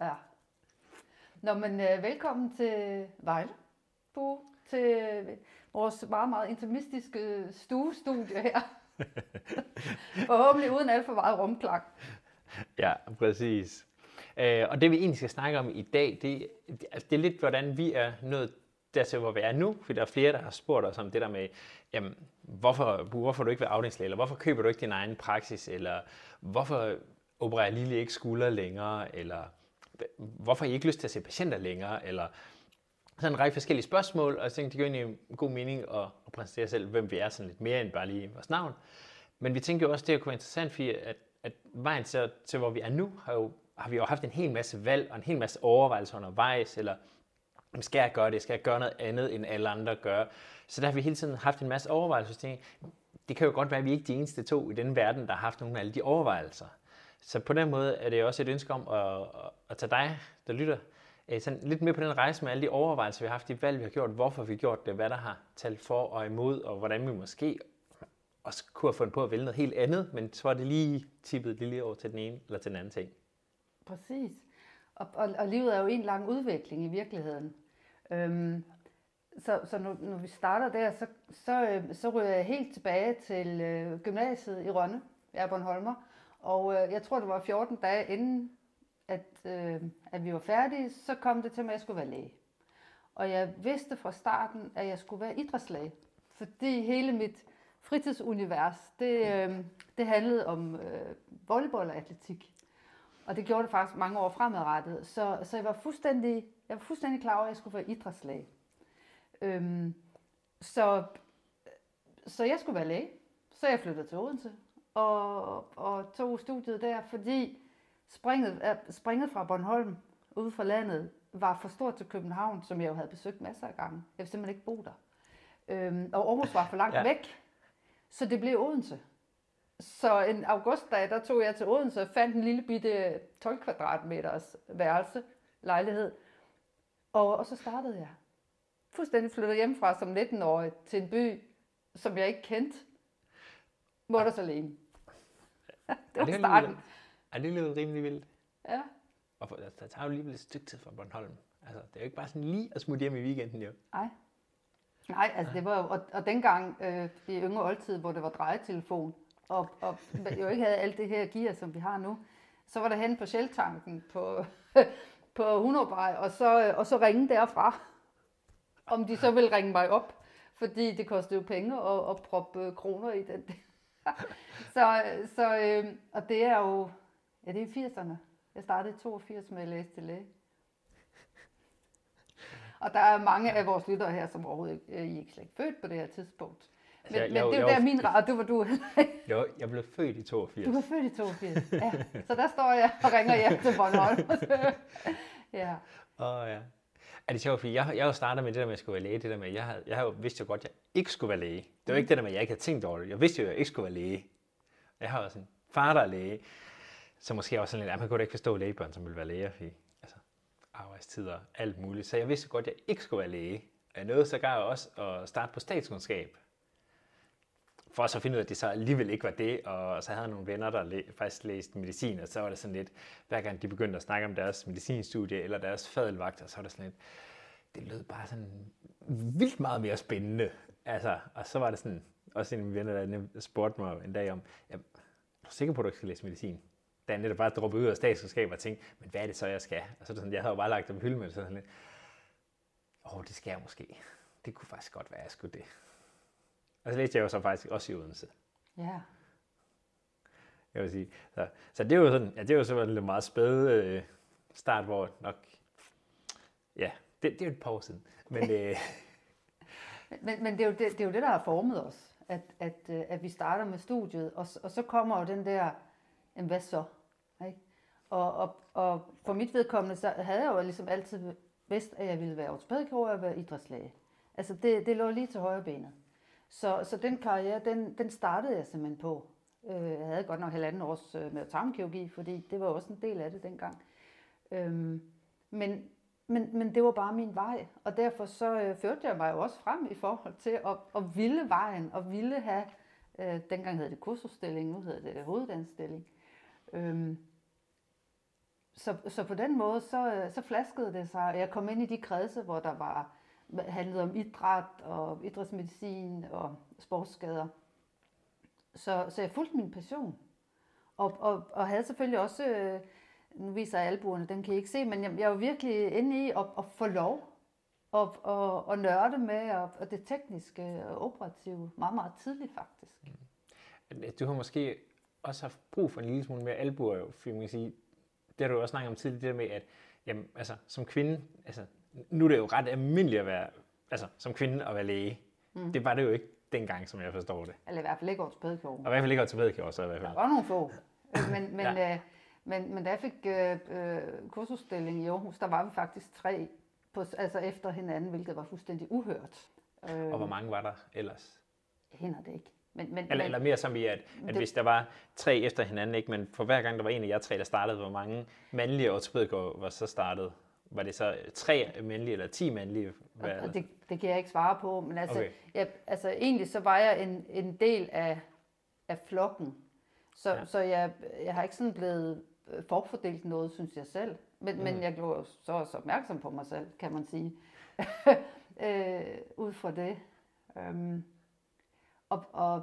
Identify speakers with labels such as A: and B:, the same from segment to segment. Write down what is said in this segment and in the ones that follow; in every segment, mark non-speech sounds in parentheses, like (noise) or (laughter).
A: Ja. Nå, men øh, velkommen til Vejle, Bo, til vores meget, meget intimistiske stuestudie her. (laughs) Forhåbentlig uden alt for meget rumklang.
B: Ja, præcis. Øh, og det vi egentlig skal snakke om i dag, det, altså, det er lidt, hvordan vi er nået dertil, hvor vi er nu. For der er flere, der har spurgt os om det der med, jamen, hvorfor, hvorfor du ikke vil afdelingslæge, eller hvorfor køber du ikke din egen praksis, eller hvorfor opererer Lille ikke skulder længere, eller hvorfor har I ikke lyst til at se patienter længere, eller sådan en række forskellige spørgsmål, og jeg tænkte, det gør egentlig god mening at, at præsentere selv, hvem vi er, sådan lidt mere end bare lige vores navn. Men vi tænkte jo også, det kunne være interessant, fordi at, at vejen til, til, hvor vi er nu, har, jo, har vi jo haft en hel masse valg og en hel masse overvejelser undervejs, eller skal jeg gøre det, skal jeg gøre noget andet, end alle andre gør. Så der har vi hele tiden haft en masse overvejelser. Det kan jo godt være, at vi ikke er de eneste to i den verden, der har haft nogle af alle de overvejelser. Så på den måde er det også et ønske om at, at tage dig, der lytter, øh, sådan lidt mere på den rejse med alle de overvejelser, vi har haft, de valg, vi har gjort, hvorfor vi har gjort det, hvad der har talt for og imod, og hvordan vi måske også kunne have fundet på at vælge noget helt andet, men så var det lige tippet lige over til den ene eller til den anden ting.
A: Præcis. Og, og, og livet er jo en lang udvikling i virkeligheden. Øhm, så så når, når vi starter der, så, så, øh, så ryger jeg helt tilbage til øh, gymnasiet i Rønne. Jeg er Bornholmer. Og øh, jeg tror, det var 14 dage inden, at, øh, at vi var færdige, så kom det til mig, at jeg skulle være læge. Og jeg vidste fra starten, at jeg skulle være idrætslæge. Fordi hele mit fritidsunivers, det, øh, det handlede om øh, volleyball og atletik. Og det gjorde det faktisk mange år fremadrettet. Så, så jeg var fuldstændig, jeg var fuldstændig klar over, at jeg skulle være idrætslæge. Øhm, så, så jeg skulle være læge. Så jeg flyttede til Odense og, og tog studiet der, fordi springet, springet fra Bornholm ude fra landet var for stort til København, som jeg jo havde besøgt masser af gange. Jeg ville simpelthen ikke bo der. Øhm, og Aarhus var for langt ja. væk, så det blev Odense. Så en augustdag, der tog jeg til Odense og fandt en lille bitte 12 kvadratmeters værelse, lejlighed. Og, og så startede jeg. Fuldstændig flyttede hjemmefra som 19-årig til en by, som jeg ikke kendte. Måtte alene. (laughs) det var starten.
B: Er det lyder rimelig vildt?
A: Ja.
B: Og for, der tager jo lige et stykke tid fra Bornholm. Altså, det er jo ikke bare sådan lige at smutte hjem i weekenden, jo.
A: Nej. Nej, altså det var jo, og, og dengang øh, i yngre oldtid, hvor det var drejetelefon, og, og jo ikke havde alt det her gear, som vi har nu, så var der hen på Shell-tanken på, (laughs) på Hundervej, og så, og så ringe derfra, om de så ville ringe mig op, fordi det kostede jo penge at, at proppe kroner i den (laughs) så, så øh, og det er jo, ja det er i 80'erne. Jeg startede i 82 med at læse til læge. Og der er mange af vores lyttere her, som overhovedet ikke, I er ikke slet ikke født på det her tidspunkt. Men, altså, jeg, men det er jo der min ret, og det var du
B: jo, jeg blev født i 82.
A: Du var født i 82, ja. Så der står jeg og ringer hjem til Bornholm. (laughs)
B: ja. Åh oh, ja. Er det sjovt, fordi jeg, jeg har jo med det der med, at jeg skulle være læge, det der med, jeg havde, jeg havde vidste jo godt, at jeg ikke skulle være læge. Det var ikke det der med, at jeg ikke havde tænkt over det. Jeg vidste jo, at jeg ikke skulle være læge. Jeg har også en far, der er læge, så måske også sådan lidt, at man kunne ikke forstå lægebørn, som ville være læger, fordi altså, arbejdstider, alt muligt. Så jeg vidste godt, at jeg ikke skulle være læge. Og jeg nåede så gav også at starte på statskundskab. For så at finde ud af, at det så alligevel ikke var det, og så havde jeg nogle venner, der læ- faktisk læste medicin, og så var det sådan lidt, hver gang de begyndte at snakke om deres medicinstudie eller deres fadelvagt, og så var det sådan lidt, det lød bare sådan vildt meget mere spændende. Altså, og så var det sådan, også en af mine venner, der spurgte mig en dag om, er du sikker på, at du ikke skal læse medicin? Da jeg netop bare droppede ud af statskundskab og tænkte, men hvad er det så, jeg skal? Og så er det sådan, jeg havde jo bare lagt dem hylde med det, sådan lidt, åh, oh, det skal jeg måske. Det kunne faktisk godt være, at jeg skulle det. Og så læste jeg jo så faktisk også i Odense.
A: Ja.
B: Jeg vil sige. Så, så det er jo sådan, ja, det er jo så en meget spæd øh, start, hvor nok, ja, det, det er jo et par år siden. Men, øh, (laughs) (laughs)
A: men, men det, er jo det, det er jo det, der har formet os, at, at, øh, at vi starter med studiet, og, og så kommer jo den der, jamen hvad så? Ikke? Og, og, og for mit vedkommende, så havde jeg jo ligesom altid vidst, at jeg ville være ortopædkirurg og være idrætslæge. Altså det, det lå lige til højre benet. Så, så den karriere, den, den startede jeg simpelthen på. Øh, jeg havde godt nok halvanden års øh, med tarmkirurgi, fordi det var også en del af det dengang. Øhm, men, men, men det var bare min vej, og derfor så øh, førte jeg mig jo også frem i forhold til at, at ville vejen, og ville have, øh, dengang hed det kursusstilling, nu hedder det hoveddansstilling. Øhm, så, så på den måde, så, øh, så flaskede det sig. Jeg kom ind i de kredse, hvor der var handlede om idræt og idrætsmedicin og sportsskader. Så, så jeg fulgte min passion. Og, og, og havde selvfølgelig også, øh, nu viser jeg albuerne, den kan I ikke se, men jeg, jeg var virkelig inde i at, at få lov og, og, og nørde med og, og det tekniske og operative meget, meget tidligt faktisk.
B: Mm. Du har måske også haft brug for en lille smule mere albuer, for man kan sige, det har du også snakket om tidligere, det der med, at jamen, altså, som kvinde, altså, nu er det jo ret almindeligt at være, altså, som kvinde at være læge. Mm. Det var det jo ikke dengang, som jeg forstår det.
A: Eller i hvert fald ikke ortopædkirurg.
B: Og i hvert fald ikke ortopædkirurg, så i hvert fald.
A: Der var nogle få. Men, men, (laughs) ja. øh, men, men da jeg fik øh, øh, kursusstilling i Aarhus, der var vi faktisk tre på, altså efter hinanden, hvilket var fuldstændig uhørt.
B: Øh, og hvor mange var der ellers?
A: Hænder det ikke. Men, men,
B: eller, eller mere som i, at, at det, hvis der var tre efter hinanden, ikke, men for hver gang der var en af jer tre, der startede, hvor mange mandlige ortopædikere var så startet? Var det så tre mandlige eller ti mandlige?
A: Hvad det, det kan jeg ikke svare på, men altså, okay. jeg, altså egentlig så var jeg en, en del af, af flokken. Så, ja. så jeg, jeg har ikke sådan blevet øh, forfordelt noget, synes jeg selv. Men, mm. men jeg blev så også opmærksom på mig selv, kan man sige, (laughs) øh, ud fra det. Um, og, og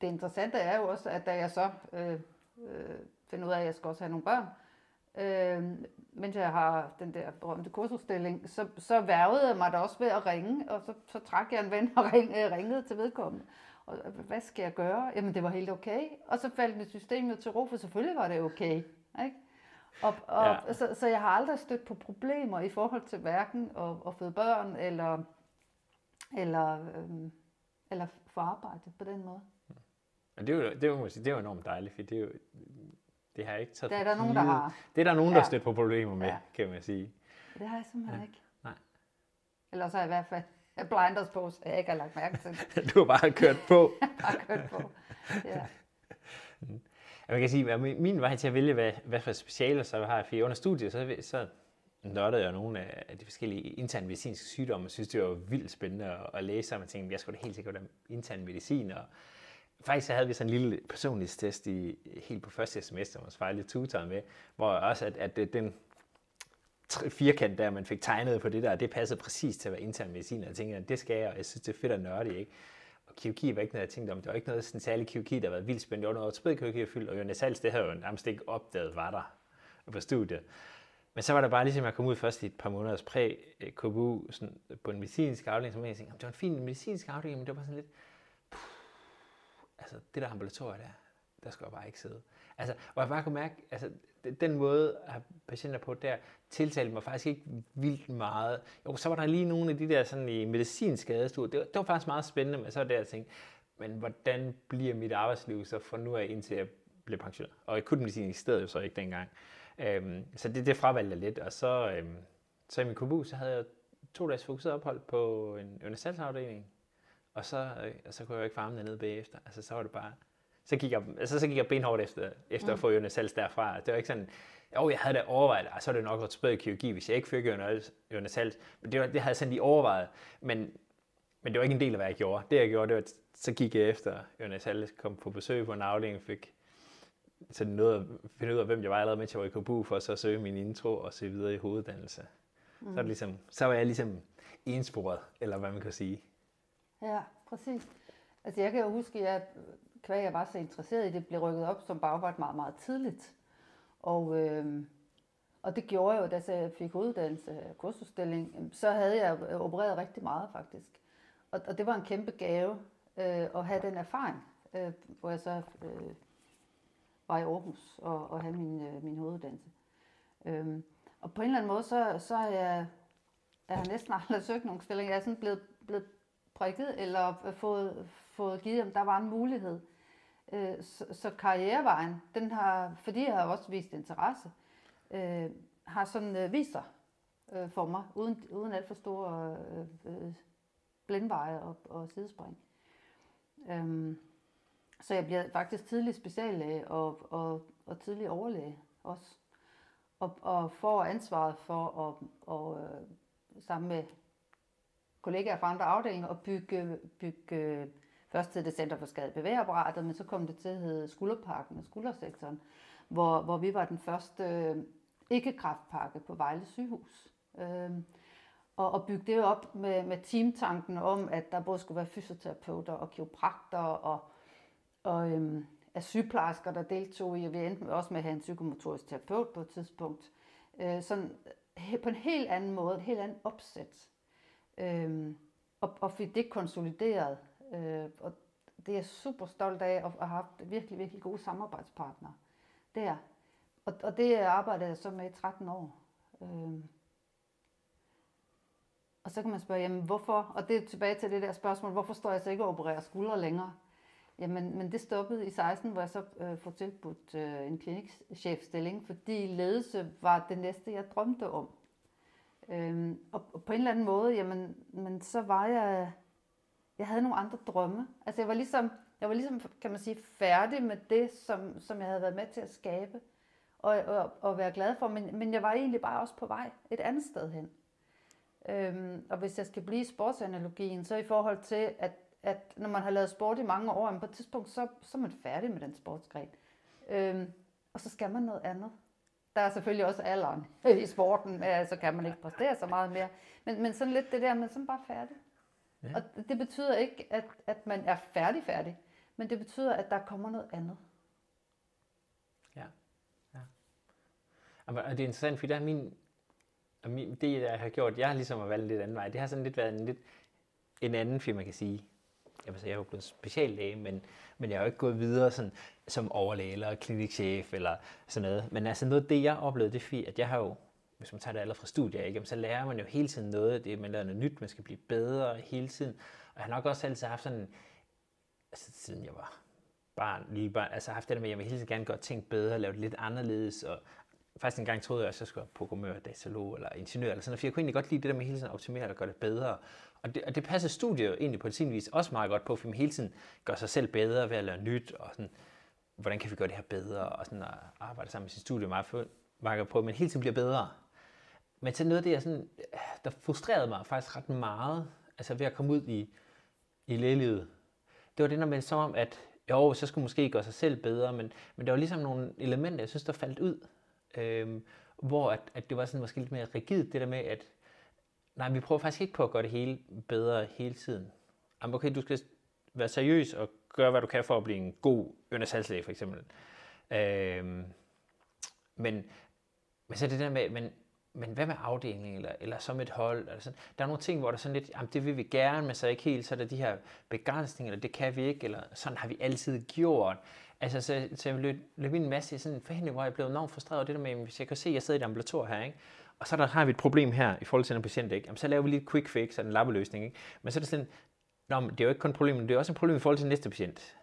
A: det interessante er jo også, at da jeg så øh, øh, finder ud af, at jeg skal også have nogle børn, øh, mens jeg har den der berømte kursusstilling, så, så værvede jeg mig da også ved at ringe, og så, så trak jeg en ven og ring, øh, ringede til vedkommende. Og hvad skal jeg gøre? Jamen, det var helt okay. Og så faldt mit system jo til ro, for selvfølgelig var det okay. Ikke? Og, og, ja. så, så jeg har aldrig stødt på problemer i forhold til hverken at, at føde børn, eller, eller, øhm, eller få arbejde på den måde.
B: Og det er jo, det er jo, det er jo enormt dejligt, for det er jo, det har jeg ikke taget
A: Det er der nogen, der har.
B: Det er der nogen, der ja. på problemer med, ja. kan man sige.
A: Det har jeg simpelthen ja. ikke. Nej. Eller så har i hvert fald blinders på, så jeg ikke har lagt mærke til (laughs)
B: du har bare kørt på. (laughs)
A: bare kørt på, ja.
B: Jeg kan sige, at min vej til at vælge, hvad, hvad for specialer så har jeg, for under studiet, så, så nørdede jeg nogle af de forskellige interne medicinske sygdomme, og synes, det var vildt spændende at, at læse, og man tænkte, jeg skulle da helt sikkert om intern medicin, og faktisk havde vi sådan en lille personlighedstest i, helt på første semester, hvor jeg lidt tutor med, hvor også, at, at den firkant der, man fik tegnet på det der, det passede præcis til at være intern medicin, og jeg tænkte, at det skal jeg, og jeg synes, det er fedt at nørde, ikke? Og kirurgi var ikke noget, jeg tænkte om. Det var ikke noget sådan særlig kirurgi, der var vildt spændende. Det var noget ortopædkirurgi og fyldt, og Jonas Hals, det havde jo nærmest ikke opdaget, var der på studiet. Men så var det bare ligesom, at jeg kom ud først i et par måneders præ-KBU øh, sådan på en medicinsk afdeling, som jeg tænkte, det var en fin medicinsk afdeling, men det var bare sådan lidt, altså det der ambulatorie der, der skal jeg bare ikke sidde. Altså, og jeg bare kunne mærke, altså den måde at have patienter på der, tiltalte mig faktisk ikke vildt meget. Jo, så var der lige nogle af de der sådan i medicinsk. Det var, det var faktisk meget spændende, men så var det, jeg tænkte, men hvordan bliver mit arbejdsliv så fra nu af indtil jeg bliver pensioneret? Og akutmedicin i stedet jo så ikke dengang. Øhm, så det, det fravalgte jeg lidt, og så, øhm, så i min kubu, så havde jeg to dages fokuseret ophold på en universalsafdeling, og så, øh, så kunne jeg jo ikke farme ned bagefter. Altså, så var det bare, så gik jeg, altså, så gik jeg benhårdt efter, efter mm. at få universals derfra. Det var ikke sådan, jo, jeg havde da overvejet, og så er det nok ortopædisk kirurgi, hvis jeg ikke fik universals. Men det, var, det havde jeg sådan lige overvejet. Men, men det var ikke en del af, hvad jeg gjorde. Det jeg gjorde, det var, at så gik jeg efter universals, kom på besøg på en afdeling, fik så noget at finde ud af, hvem jeg var allerede, mens jeg var i KBU, for så at søge min intro og se videre i hoveduddannelse. Mm. Så, ligesom, så var jeg ligesom ensporet, eller hvad man kan sige.
A: Ja, præcis. Altså jeg kan jo huske, at øh, kvæg jeg var så interesseret i det, blev rykket op som bagvart meget, meget tidligt. Og, øh, og det gjorde jeg jo, da jeg fik uddannelse øh, kursusstilling, så havde jeg øh, opereret rigtig meget faktisk. Og, og det var en kæmpe gave øh, at have den erfaring, øh, hvor jeg så øh, var i Aarhus og, og havde min, øh, min hoveduddannelse. Øh, og på en eller anden måde, så, så er jeg, jeg har næsten aldrig søgt nogen stilling. Jeg er sådan blevet, blevet prikket eller øh, fået, fået givet, om der var en mulighed. Øh, så, så karrierevejen, den har, fordi jeg har også vist interesse, øh, har sådan øh, vist sig øh, for mig, uden, uden alt for store øh, øh, blindveje og, og sidespring. Øhm, så jeg bliver faktisk tidlig speciallæge og, og, og tidlig overlæge også. Og, og får ansvaret for at, og, øh, sammen med kollegaer fra andre afdelinger og bygge, bygge øh, først til det Center for Skade Bevægeapparatet, men så kom det til at hedde Skulderparken og Skuldersektoren, hvor, hvor vi var den første øh, ikke-kraftpakke på Vejle sygehus. Øh, og, og bygge det op med, med teamtanken om, at der både skulle være fysioterapeuter og kiroprakter og, og øhm, af sygeplejersker, der deltog i, og vi endte også med at have en psykomotorisk terapeut på et tidspunkt. Øh, sådan øh, på en helt anden måde, et helt andet opsæt. Øhm, og, og fik det konsolideret. Øh, og det er jeg super stolt af, at have haft virkelig, virkelig gode samarbejdspartnere der. Og, og det arbejdede jeg så med i 13 år. Øhm, og så kan man spørge, jamen hvorfor, og det er tilbage til det der spørgsmål, hvorfor står jeg så ikke og opererer skuldre længere? Jamen, men det stoppede i 16, hvor jeg så øh, får tilbudt øh, en klinikchefstilling, fordi ledelse var det næste, jeg drømte om. Øhm, og, og på en eller anden måde, jamen, men så var jeg, jeg havde nogle andre drømme. Altså jeg var ligesom, jeg var ligesom, kan man sige, færdig med det, som, som jeg havde været med til at skabe og, og, og være glad for, men, men jeg var egentlig bare også på vej et andet sted hen. Øhm, og hvis jeg skal blive i sportsanalogien, så i forhold til, at, at når man har lavet sport i mange år, men på et tidspunkt, så, så er man færdig med den sportsgren. Øhm, og så skal man noget andet. Der er selvfølgelig også alderen i sporten, så kan man ikke præstere så meget mere. Men, men sådan lidt det der, man er bare færdig. Ja. Og det betyder ikke, at, at man er færdig færdig, men det betyder, at der kommer noget andet.
B: Ja. ja. Og det er interessant, fordi der er min, og min, det, jeg har gjort, jeg har ligesom at valgt en lidt anden vej. Det har sådan lidt været en lidt en anden firma, kan sige. Jamen, så jeg er jo blevet speciallæge, men, men jeg har jo ikke gået videre sådan, som overlæge eller klinikchef eller sådan noget. Men altså noget af det, jeg oplevede, det er at jeg har jo, hvis man tager det allerede fra studier, ikke, så lærer man jo hele tiden noget af det, man lærer noget nyt, man skal blive bedre hele tiden. Og jeg har nok også altid haft sådan, altså siden jeg var barn, lige barn, altså haft det der med, at jeg vil hele tiden gerne gøre ting bedre, lave det lidt anderledes, og faktisk en gang troede jeg, at jeg skulle være programmør, datalog eller ingeniør, eller sådan, for jeg kunne egentlig godt lide det der med hele tiden at optimere og gøre det bedre. Og det, og det passer studiet egentlig på sin vis også meget godt på, fordi man hele tiden gør sig selv bedre ved at lære nyt, og sådan, hvordan kan vi gøre det her bedre, og sådan at arbejde sammen med sit studie meget, meget på, men hele tiden bliver bedre. Men til noget af det, jeg sådan, der frustrerede mig faktisk ret meget, altså ved at komme ud i, i lægelivet, det var det, når man som om, at jo, så skulle måske gøre sig selv bedre, men, men der var ligesom nogle elementer, jeg synes, der faldt ud. Øhm, hvor at, at det var sådan måske lidt mere rigidt, det der med, at nej, vi prøver faktisk ikke på at gøre det hele bedre hele tiden. Jamen, okay, du skal være seriøs og gøre, hvad du kan for at blive en god øndersalslæge, for eksempel. Øhm, men, men så det der med, men, men hvad med afdelingen, eller, eller som et hold? Eller sådan. Der er nogle ting, hvor der er sådan lidt, jamen det vil vi gerne, men så ikke helt, så er der de her begrænsninger, eller det kan vi ikke, eller sådan har vi altid gjort. Altså, så, så jeg løb, løb en masse i sådan en forhænding, hvor jeg blev enormt frustreret over det der med, hvis jeg kan se, at jeg sidder i et ambulator her, ikke? Og så der, har vi et problem her i forhold til en patient, ikke? Jamen, så laver vi lige et quick fix, en lappeløsning, ikke? men så er det sådan, Nå, men det er jo ikke kun et problem, det er også et problem i forhold til næste patient.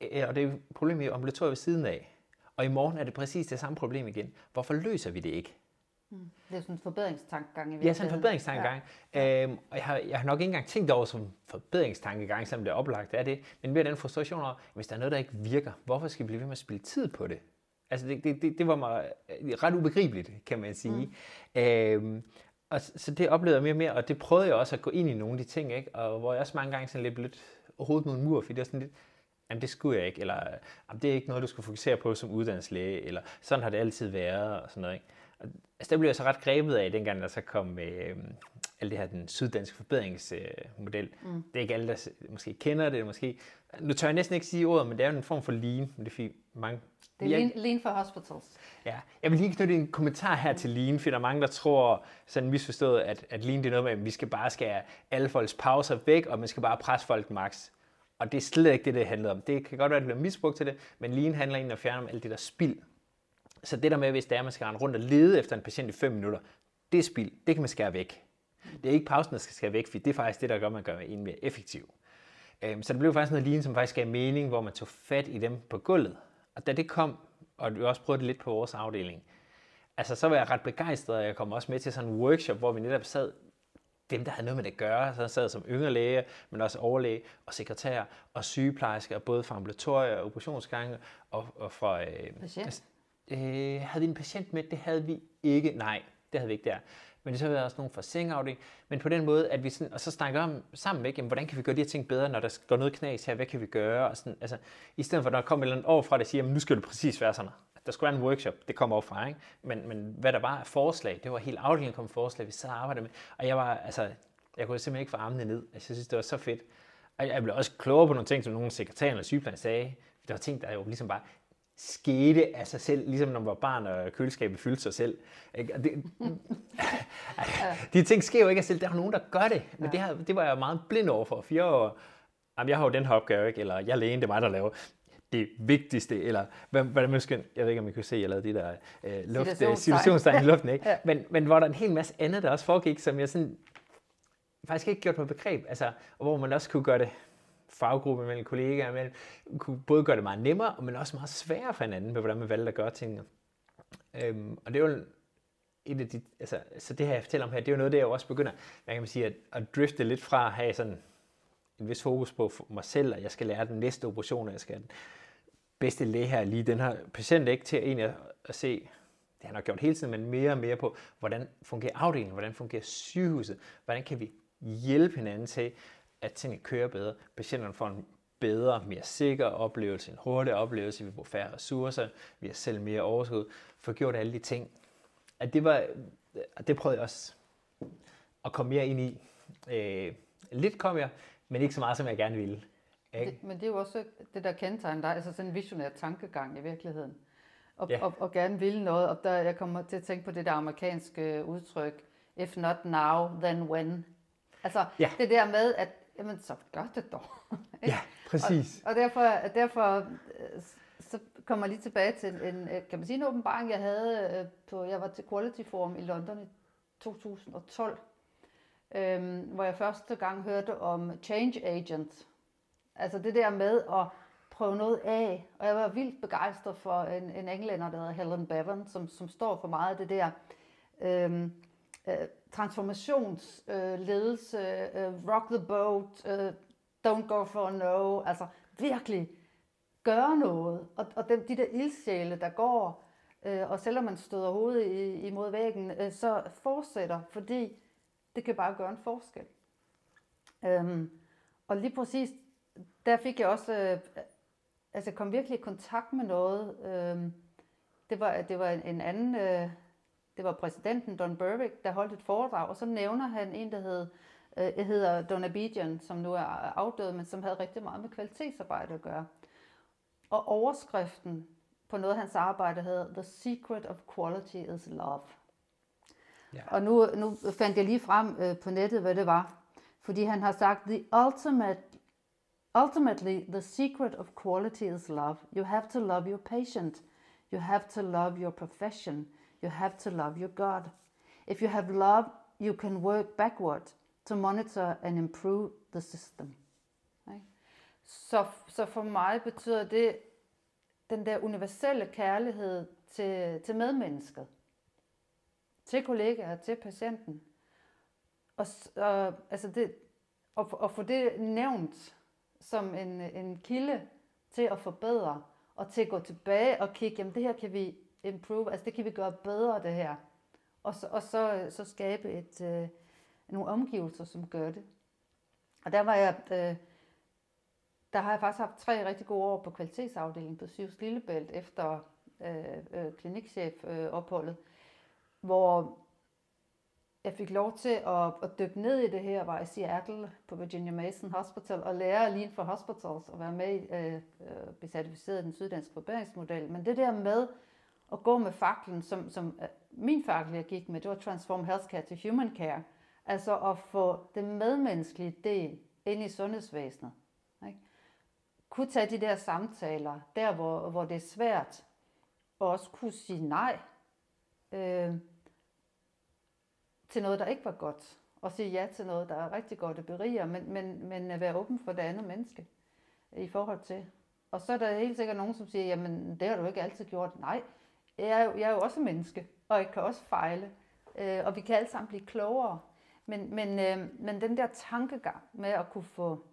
B: Og det er et problem i ambulatoriet ved siden af. Og i morgen er det præcis det samme problem igen. Hvorfor løser vi det ikke?
A: Mm. Det er sådan en forbedringstankegang i
B: virkeligheden. Ja, sådan en forbedringstankegang. Ja. Øhm, og jeg har, jeg har nok ikke engang tænkt over som forbedringstankegang, selvom det er oplagt er det, men mere den frustration over, hvis der er noget, der ikke virker, hvorfor skal vi blive ved med at spille tid på det? Altså det, det, det, det var mig øh, ret ubegribeligt, kan man sige. Mm. Øhm, og så det oplevede jeg mere og mere, og det prøvede jeg også at gå ind i nogle af de ting, ikke? og hvor jeg også mange gange sådan lidt, lidt hovedet mod en mur, fordi det er sådan lidt, jamen det skulle jeg ikke, eller jamen, det er ikke noget, du skulle fokusere på som uddannelseslæge, eller sådan har det altid været, og sådan noget. Ikke? altså der blev jeg så ret grebet af, dengang der så kom med øh, alt det her, den syddanske forbedringsmodel. Øh, mm. Det er ikke alle, der måske kender det, måske. Nu tør jeg næsten ikke sige ordet, men det er jo en form for lean, men det er mange...
A: Det er lean, lean for hospitals.
B: Ja, jeg vil lige knytte en kommentar her til lean, for der er mange, der tror, sådan misforstået, at, at lean det er noget med, at vi skal bare skære alle folks pauser væk, og man skal bare presse folk max. Og det er slet ikke det, det handler om. Det kan godt være, at det bliver misbrugt til det, men lean handler egentlig om at fjerne alt det der spild, så det der med, hvis det er, at man skal rende rundt og lede efter en patient i 5 minutter, det er spild. Det kan man skære væk. Det er ikke pausen, der skal skære væk, for det er faktisk det, der gør, at man gør en mere effektiv. Øhm, så det blev faktisk noget lignende, som faktisk gav mening, hvor man tog fat i dem på gulvet. Og da det kom, og vi også prøvede det lidt på vores afdeling, altså så var jeg ret begejstret, og jeg kom også med til sådan en workshop, hvor vi netop sad dem, der havde noget med det at gøre, så sad som yngre læge, men også overlæge og sekretær og sygeplejersker, både fra ambulatorier og operationsgange og, og fra... Øh,
A: Patient?
B: Øh, havde vi en patient med? Det havde vi ikke. Nej, det havde vi ikke der. Men det så været også nogle fra sengeafdeling. Men på den måde, at vi sådan, og så snakker om sammen ikke, jamen, hvordan kan vi gøre de her ting bedre, når der går noget knas her, hvad kan vi gøre? Og sådan, altså, I stedet for, at der kommer et eller andet over fra, der siger, jamen, nu skal det præcis være sådan. der skulle være en workshop, det kommer op fra, ikke? Men, men hvad der var af forslag, det var helt afdelingen kom forslag, vi sad og arbejdede med, og jeg var, altså, jeg kunne simpelthen ikke få armene ned. Altså, jeg synes, det var så fedt. Og jeg blev også klogere på nogle ting, som nogle sekretærer eller sygeplejersker sagde. Der var ting, der jo ligesom bare skete af sig selv, ligesom når man var barn, og køleskabet fyldte sig selv. Ikke? Det, (laughs) de ting sker jo ikke af selv. Der er nogen, der gør det. Men det, her, det var jeg meget blind over for fire år. Jamen, jeg har jo den her opgave, ikke? eller jeg er lægen, det er mig, der laver det vigtigste, eller hvad, hvad måske, jeg ved ikke, om I kunne se, jeg lavede de der øh, luft, situationstegn i luften, ikke? ja. men, men hvor der en hel masse andet, der også foregik, som jeg sådan faktisk ikke gjort på begreb, altså, og hvor man også kunne gøre det faggruppe mellem kollegaer, mellem, kunne både gøre det meget nemmere, men også meget sværere for hinanden, med hvordan man valgte at gøre tingene. Øhm, og det er jo et af de, altså, så det her, jeg fortæller om her, det er jo noget, det jeg også begynder, hvad kan man sige, at, at drifte lidt fra at have sådan en vis fokus på mig selv, og jeg skal lære den næste operation, og jeg skal den bedste læge her lige den her patient, ikke til at egentlig at se, det har nok gjort hele tiden, men mere og mere på, hvordan fungerer afdelingen, hvordan fungerer sygehuset, hvordan kan vi hjælpe hinanden til, at tingene kører bedre. Patienterne får en bedre, mere sikker oplevelse, en hurtig oplevelse, vi bruger færre ressourcer, vi har selv mere overskud, for gjort alle de ting. At det, var, det prøvede jeg også at komme mere ind i. Øh, lidt kom jeg, men ikke så meget, som jeg gerne ville.
A: Det, men det er jo også det, der kendetegner dig, altså sådan en visionær tankegang i virkeligheden. Og, ja. og, og gerne ville noget, og der, jeg kommer til at tænke på det der amerikanske udtryk, if not now, then when. Altså ja. det der med, at jamen så gør det dog. (laughs)
B: ja, præcis.
A: Og, og derfor, derfor øh, så kommer jeg lige tilbage til en, øh, kan man sige, en åbenbaring, jeg havde øh, på, jeg var til Quality Forum i London i 2012, øhm, hvor jeg første gang hørte om change agents. Altså det der med at prøve noget af. Og jeg var vildt begejstret for en, en englænder, der hedder Helen Bevan, som, som står for meget af det der øhm, øh, transformationsledelse, øh, øh, øh, rock the boat, øh, don't go for no, altså virkelig gøre noget. Og, og dem, de der ildsjæle, der går, øh, og selvom man støder hovedet i, imod væggen, øh, så fortsætter, fordi det kan bare gøre en forskel. Øhm, og lige præcis, der fik jeg også, øh, altså kom virkelig i kontakt med noget. Øh, det var, det var en anden, øh, det var præsidenten Don Berwick, der holdt et foredrag, og så nævner han en, der hed, øh, hedder Don Abidjan, som nu er afdød, men som havde rigtig meget med kvalitetsarbejde at gøre. Og overskriften på noget af hans arbejde hedder The Secret of Quality is Love. Ja. Og nu, nu fandt jeg lige frem øh, på nettet, hvad det var. Fordi han har sagt, the ultimate, ultimately the secret of quality is love. You have to love your patient. You have to love your profession. You have to love your God. If you have love, you can work backward to monitor and improve the system. Okay? Så, så for mig betyder det den der universelle kærlighed til, til medmennesket til kollegaer, til patienten. Og, og, altså det, og, og få det nævnt som en, en kilde til at forbedre, og til at gå tilbage og kigge, jamen det her kan vi improve, altså det kan vi gøre bedre det her. Og så, og så, så skabe et, øh, nogle omgivelser, som gør det. Og der var jeg, øh, der har jeg faktisk haft tre rigtig gode år på kvalitetsafdelingen på Syvs Lillebælt efter øh, øh, klinikchef øh, opholdet hvor jeg fik lov til at, at dykke ned i det her, var i Seattle på Virginia Mason Hospital og lære lige for Hospitals og være med i øh, øh, blive certificeret i den syddanske forbedringsmodel. Men det der med at gå med faklen, som, som øh, min fakkel jeg gik med, det var Transform Healthcare til Human Care. Altså at få det medmenneskelige del ind i sundhedsvæsenet. Ikke? Kunne tage de der samtaler, der hvor, hvor det er svært, og også kunne sige nej øh, til noget, der ikke var godt, og sige ja til noget, der er rigtig godt og beriger, men, men, men at være åben for det andet menneske i forhold til. Og så er der helt sikkert nogen, som siger, jamen det har du ikke altid gjort. Nej, jeg er jo, jeg er jo også menneske, og jeg kan også fejle, øh, og vi kan alle sammen blive klogere. Men, men, øh, men den der tankegang med at kunne få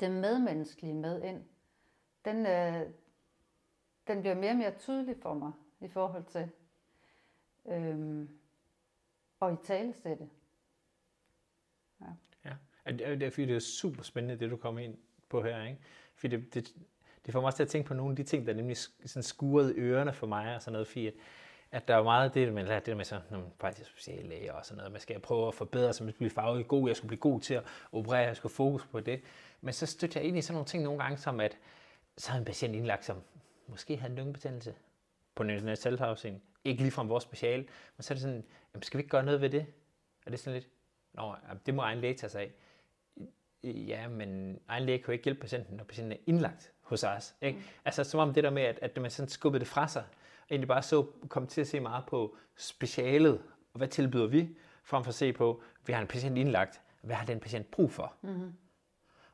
A: det medmenneskelige med ind, den, øh, den bliver mere og mere tydelig for mig i forhold til, øh, at i talesætte.
B: Ja. ja. Det er, fordi det er super spændende, det du kommer ind på her. Ikke? Fordi det, det, det får mig også til at tænke på nogle af de ting, der nemlig sådan skurede ørerne for mig og sådan noget, fordi at, at der er meget af det, man lærer, det der med sådan, når man faktisk speciallæge og sådan noget, man skal prøve at forbedre sig, man skal blive faglig god, jeg skulle blive god til at operere, jeg skulle fokus på det. Men så støtter jeg ind i sådan nogle ting nogle gange, som at så har en patient indlagt, som måske havde en lungebetændelse på en selvafsing. Ikke lige fra vores speciale, men så er det sådan, jamen, skal vi ikke gøre noget ved det? Er det sådan lidt, nå, det må egen læge tage sig af. Ja, men egen læge kan jo ikke hjælpe patienten, når patienten er indlagt hos os. Ikke? Mm. Altså som om det der med, at, at man sådan skubbede det fra sig, egentlig bare så kom til at se meget på specialet, og hvad tilbyder vi, frem for at se på, vi har en patient indlagt, hvad har den patient brug for? Mm-hmm.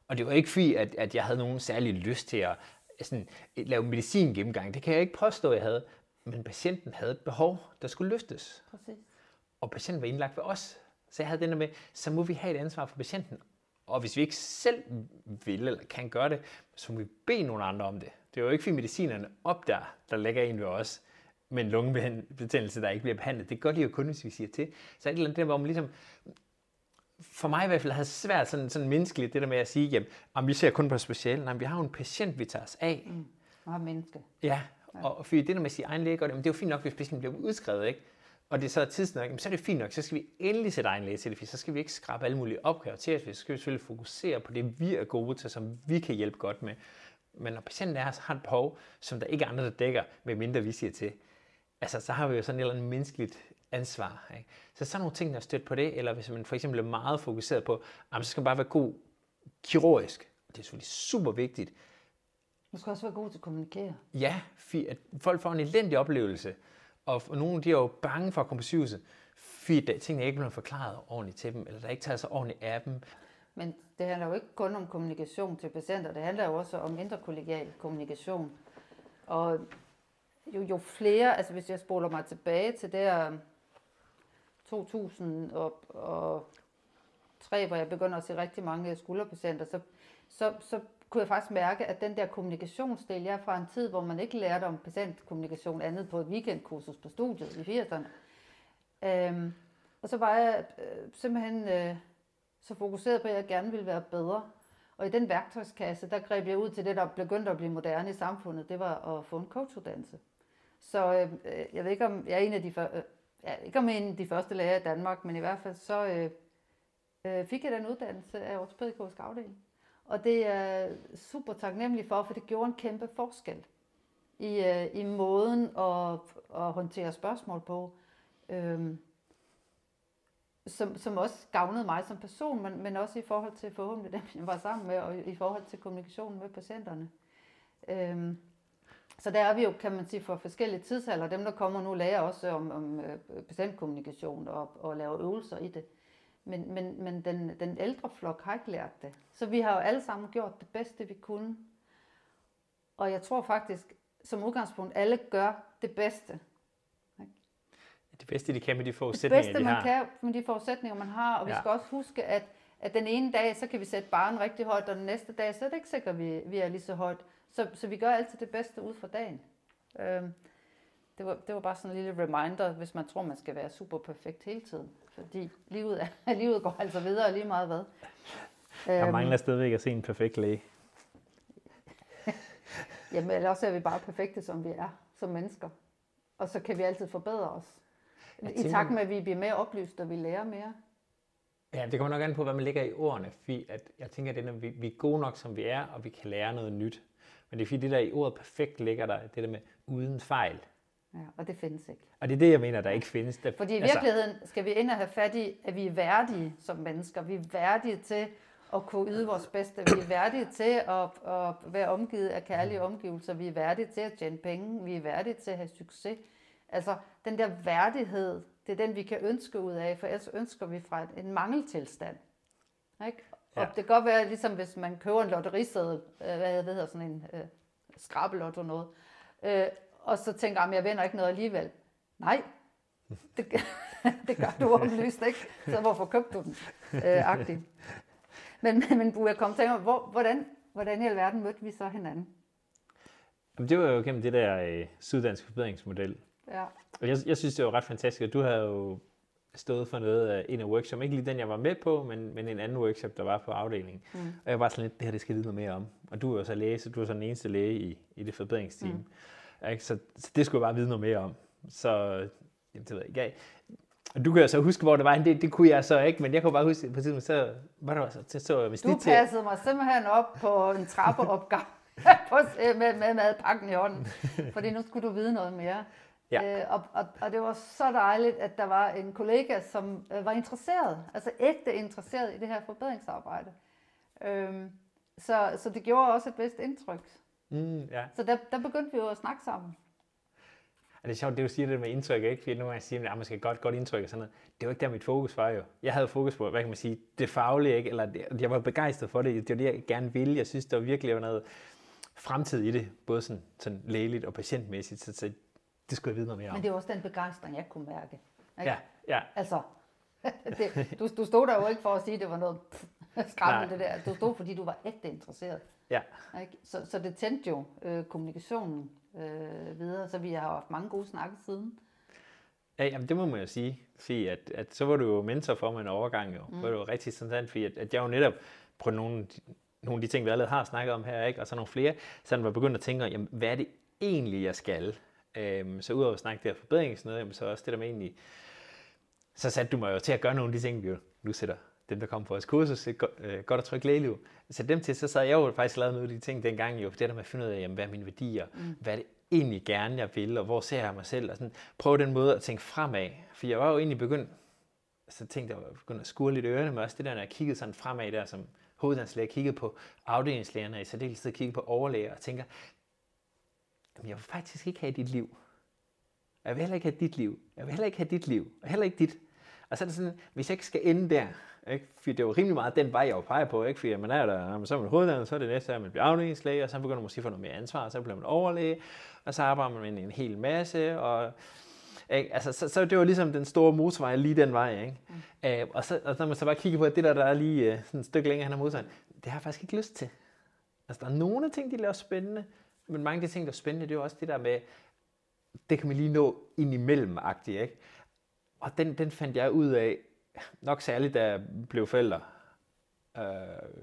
B: Og det var ikke fordi, at, at jeg havde nogen særlig lyst til at sådan, lave medicin gennemgang. Det kan jeg ikke påstå, at jeg havde. Men patienten havde et behov, der skulle løftes. Præcis. Og patienten var indlagt ved os. Så jeg havde den der med, så må vi have et ansvar for patienten. Og hvis vi ikke selv vil eller kan gøre det, så må vi bede nogle andre om det. Det er jo ikke, fordi medicinerne opdager, der lægger en ved os, med en lungebetændelse, der ikke bliver behandlet. Det gør de jo kun, hvis vi siger til. Så det et eller andet der, hvor man ligesom, for mig i hvert fald havde svært sådan, sådan menneskeligt, det der med at sige, jamen, om vi ser kun på speciale. Nej, vi har jo en patient, vi tager os af. Mm.
A: Og menneske.
B: Ja, og fordi det der med at sige egen læge, det, men det er jo fint nok, hvis patienten bliver udskrevet, ikke? Og det er så tidsnok, så er det fint nok, så skal vi endelig sætte egen læge til det, for så skal vi ikke skrabe alle mulige opgaver til os, vi skal selvfølgelig fokusere på det, vi er gode til, som vi kan hjælpe godt med. Men når patienten er, så har et behov, som der ikke er andre, der dækker, medmindre vi siger til, altså så har vi jo sådan et eller andet menneskeligt ansvar. Ikke? Så sådan nogle ting, der er stødt på det, eller hvis man for eksempel er meget fokuseret på, at så skal man bare være god kirurgisk. Det er selvfølgelig super vigtigt.
A: Du skal også være god til at kommunikere.
B: Ja, at folk får en elendig oplevelse, og nogle de er jo bange for at komme på sygehuset, fordi tingene ikke bliver forklaret ordentligt til dem, eller der ikke tager sig ordentligt af dem.
A: Men det handler jo ikke kun om kommunikation til patienter, det handler jo også om interkollegial kommunikation. Og jo, jo flere, altså hvis jeg spoler mig tilbage til der um, 2003, hvor jeg begynder at se rigtig mange skulderpatienter, så, så, så kunne jeg faktisk mærke, at den der kommunikationsdel, jeg er fra en tid, hvor man ikke lærte om patientkommunikation andet på et weekendkursus på studiet i 80'erne. Øhm, og så var jeg øh, simpelthen øh, så fokuseret på, at jeg gerne ville være bedre. Og i den værktøjskasse, der greb jeg ud til det, der begyndte at blive moderne i samfundet, det var at få en coachuddannelse. Så øh, øh jeg ved ikke, om jeg er en af de, øh, jeg ikke om en af de første læger i Danmark, men i hvert fald så øh, øh, fik jeg den uddannelse af ortopædisk afdeling. Og det er jeg super taknemmelig for, for det gjorde en kæmpe forskel i, øh, i måden at, at håndtere spørgsmål på. Øh, som, som også gavnede mig som person, men, men også i forhold til forhåbentlig dem, jeg var sammen med, og i forhold til kommunikationen med patienterne. Øh, så der er vi jo, kan man sige, for forskellige tidsalder. Dem, der kommer nu, lærer også om, om øh, patientkommunikation og, og laver øvelser i det. Men, men, men den, den ældre flok har ikke lært det. Så vi har jo alle sammen gjort det bedste, vi kunne. Og jeg tror faktisk, som udgangspunkt, alle gør det bedste.
B: Det bedste, de kan med de forudsætninger,
A: det bedste,
B: de
A: man kan med de forudsætninger, man har. Og vi ja. skal også huske, at, at den ene dag, så kan vi sætte barn rigtig højt, og den næste dag, så er det ikke sikkert, at vi, vi er lige så højt. Så, så vi gør altid det bedste ud fra dagen. Øhm, det, var, det var bare sådan en lille reminder, hvis man tror, man skal være super perfekt hele tiden. Fordi livet, er, (laughs) livet går altså videre lige meget hvad.
B: Jeg øhm, mangler stadigvæk at se en perfekt læge. (laughs)
A: Jamen, eller også er vi bare perfekte, som vi er, som mennesker. Og så kan vi altid forbedre os. I takt med, at vi bliver mere oplyst, og vi lærer mere.
B: Ja, det kommer nok an på, hvad man lægger i ordene. Fordi at jeg tænker, at det er, vi, vi er gode nok, som vi er, og vi kan lære noget nyt. Men det er fordi, det der i ordet perfekt ligger der, det der med uden fejl.
A: Ja, og det findes ikke.
B: Og det er det, jeg mener, der ikke findes. Det,
A: fordi i altså- virkeligheden skal vi ind og have fat i, at vi er værdige som mennesker. Vi er værdige til at kunne yde vores bedste. Vi er værdige til at, at være omgivet af kærlige omgivelser. Vi er værdige til at tjene penge. Vi er værdige til at have succes. Altså, den der værdighed, det er den, vi kan ønske ud af, for ellers ønsker vi fra en mangeltilstand. Ikke? Ja. Og det kan godt være, ligesom hvis man køber en lotteriseddel, øh, hvad hedder sådan en øh, skrabelotto noget, øh, og så tænker jeg, jeg vinder ikke noget alligevel. Nej, det, (laughs) det gør du (laughs) oplyst, ikke? Så hvorfor købte du den? Øh, agtigt. Men, men Bu, jeg kom til mig, hvor, hvordan, hvordan i alverden mødte vi så hinanden?
B: Jamen, det var jo gennem det der øh, syddanske forbedringsmodel.
A: Ja.
B: Og jeg, jeg synes, det var ret fantastisk, at du havde jo stået for noget af en af workshop. Ikke lige den, jeg var med på, men, men en anden workshop, der var på afdelingen. Mm. Og jeg var sådan lidt, det her, det skal vide noget mere om. Og du er jo så læge, så du er så den eneste læge i, i det forbedringsteam. Mm. Ikke? Så, så, det skulle jeg bare vide noget mere om. Så, jamen, det ved jeg ikke. Og du kan jo så huske, hvor det var. Det, det kunne jeg så ikke, men jeg kunne bare huske, på tidspunkt, så var der så, så, så
A: hvis Du passede mig simpelthen op på en trappeopgang (laughs) med, med madpakken i hånden, fordi nu skulle du vide noget mere. Ja. Øh, og, og, og det var så dejligt, at der var en kollega, som øh, var interesseret, altså ægte interesseret i det her forbedringsarbejde. Øhm, så, så det gjorde også et bedst indtryk. Mm, ja. Så der, der begyndte vi jo at snakke sammen.
B: Og det er sjovt, det du siger det med indtryk, ikke? Fordi nogle gange siger man, at man skal godt, godt indtryk og sådan noget. Det var ikke der, mit fokus var jo. Jeg havde fokus på, hvad kan man sige, det faglige, ikke? Eller det, jeg var begejstret for det. Det var det, jeg gerne ville. Jeg synes, der var virkelig noget fremtid i det. Både sådan, sådan lægeligt og patientmæssigt. Så, så det skulle jeg vide noget mere om.
A: Men det var også den begejstring, jeg kunne mærke. Ikke?
B: Ja, ja.
A: Altså, (laughs) det, du, du stod der jo ikke for at sige, at det var noget (laughs) skræmmende det der. Du stod, fordi du var ægte interesseret.
B: Ja.
A: Ikke? Så, så det tændte jo øh, kommunikationen øh, videre, så vi har haft mange gode snakke siden.
B: Ja, jamen det må man jo sige, fordi at, at så var du jo mentor for mig en overgang jo. Mm. var det jo rigtig sådan, fordi at, at jeg jo netop på nogle, nogle af de ting, vi allerede har snakket om her, ikke? og så nogle flere, så var begyndt at tænke, jamen, hvad er det egentlig, jeg skal? Øhm, så udover at snakke det her forbedring sådan noget, jamen, så også det der med egentlig, så satte du mig jo til at gøre nogle af de ting, vi jo nu sætter dem, der kom på vores kursus, et godt, øh, godt og trygt lægeliv. Så dem til, så sad jeg jo faktisk lavet noget af de ting dengang, jo, for det der med at finde ud af, jamen, hvad er mine værdier, mm. hvad er det egentlig gerne, jeg vil, og hvor ser jeg mig selv, og sådan, prøve den måde at tænke fremad. For jeg var jo egentlig begyndt, så tænkte jeg, begyndt at skure lidt ørerne, men også det der, når jeg kiggede sådan fremad der, som hoveddanslæger, kiggede på afdelingslægerne, og i særdeleshed kiggede på overlæger, og tænker, jamen, jeg vil faktisk ikke have dit liv. Jeg vil heller ikke have dit liv. Jeg vil heller ikke have dit liv. Og heller ikke dit. Og så er det sådan, hvis jeg ikke skal ende der, ikke? For det er jo rimelig meget den vej, jeg jo peger på, ikke? fordi man er der, så er man hoveddannet, så er det næste, at man bliver afdelingslæge, og så begynder man måske at få noget mere ansvar, og så bliver man overlæge, og så arbejder man med en hel masse, og ikke? Altså, så, så det var ligesom den store motorvej lige den vej. Ikke? Mm. Øh, og, så, og når man så bare kigger på, at det der, der er lige uh, sådan et stykke længere hen ad motorvejen, det har jeg faktisk ikke lyst til. Altså, der er nogle af ting, de laver spændende, men mange af de ting, der er spændende, det er jo også det der med, det kan man lige nå ind imellem ikke? Og den, den fandt jeg ud af, nok særligt da jeg blev forældre, øh,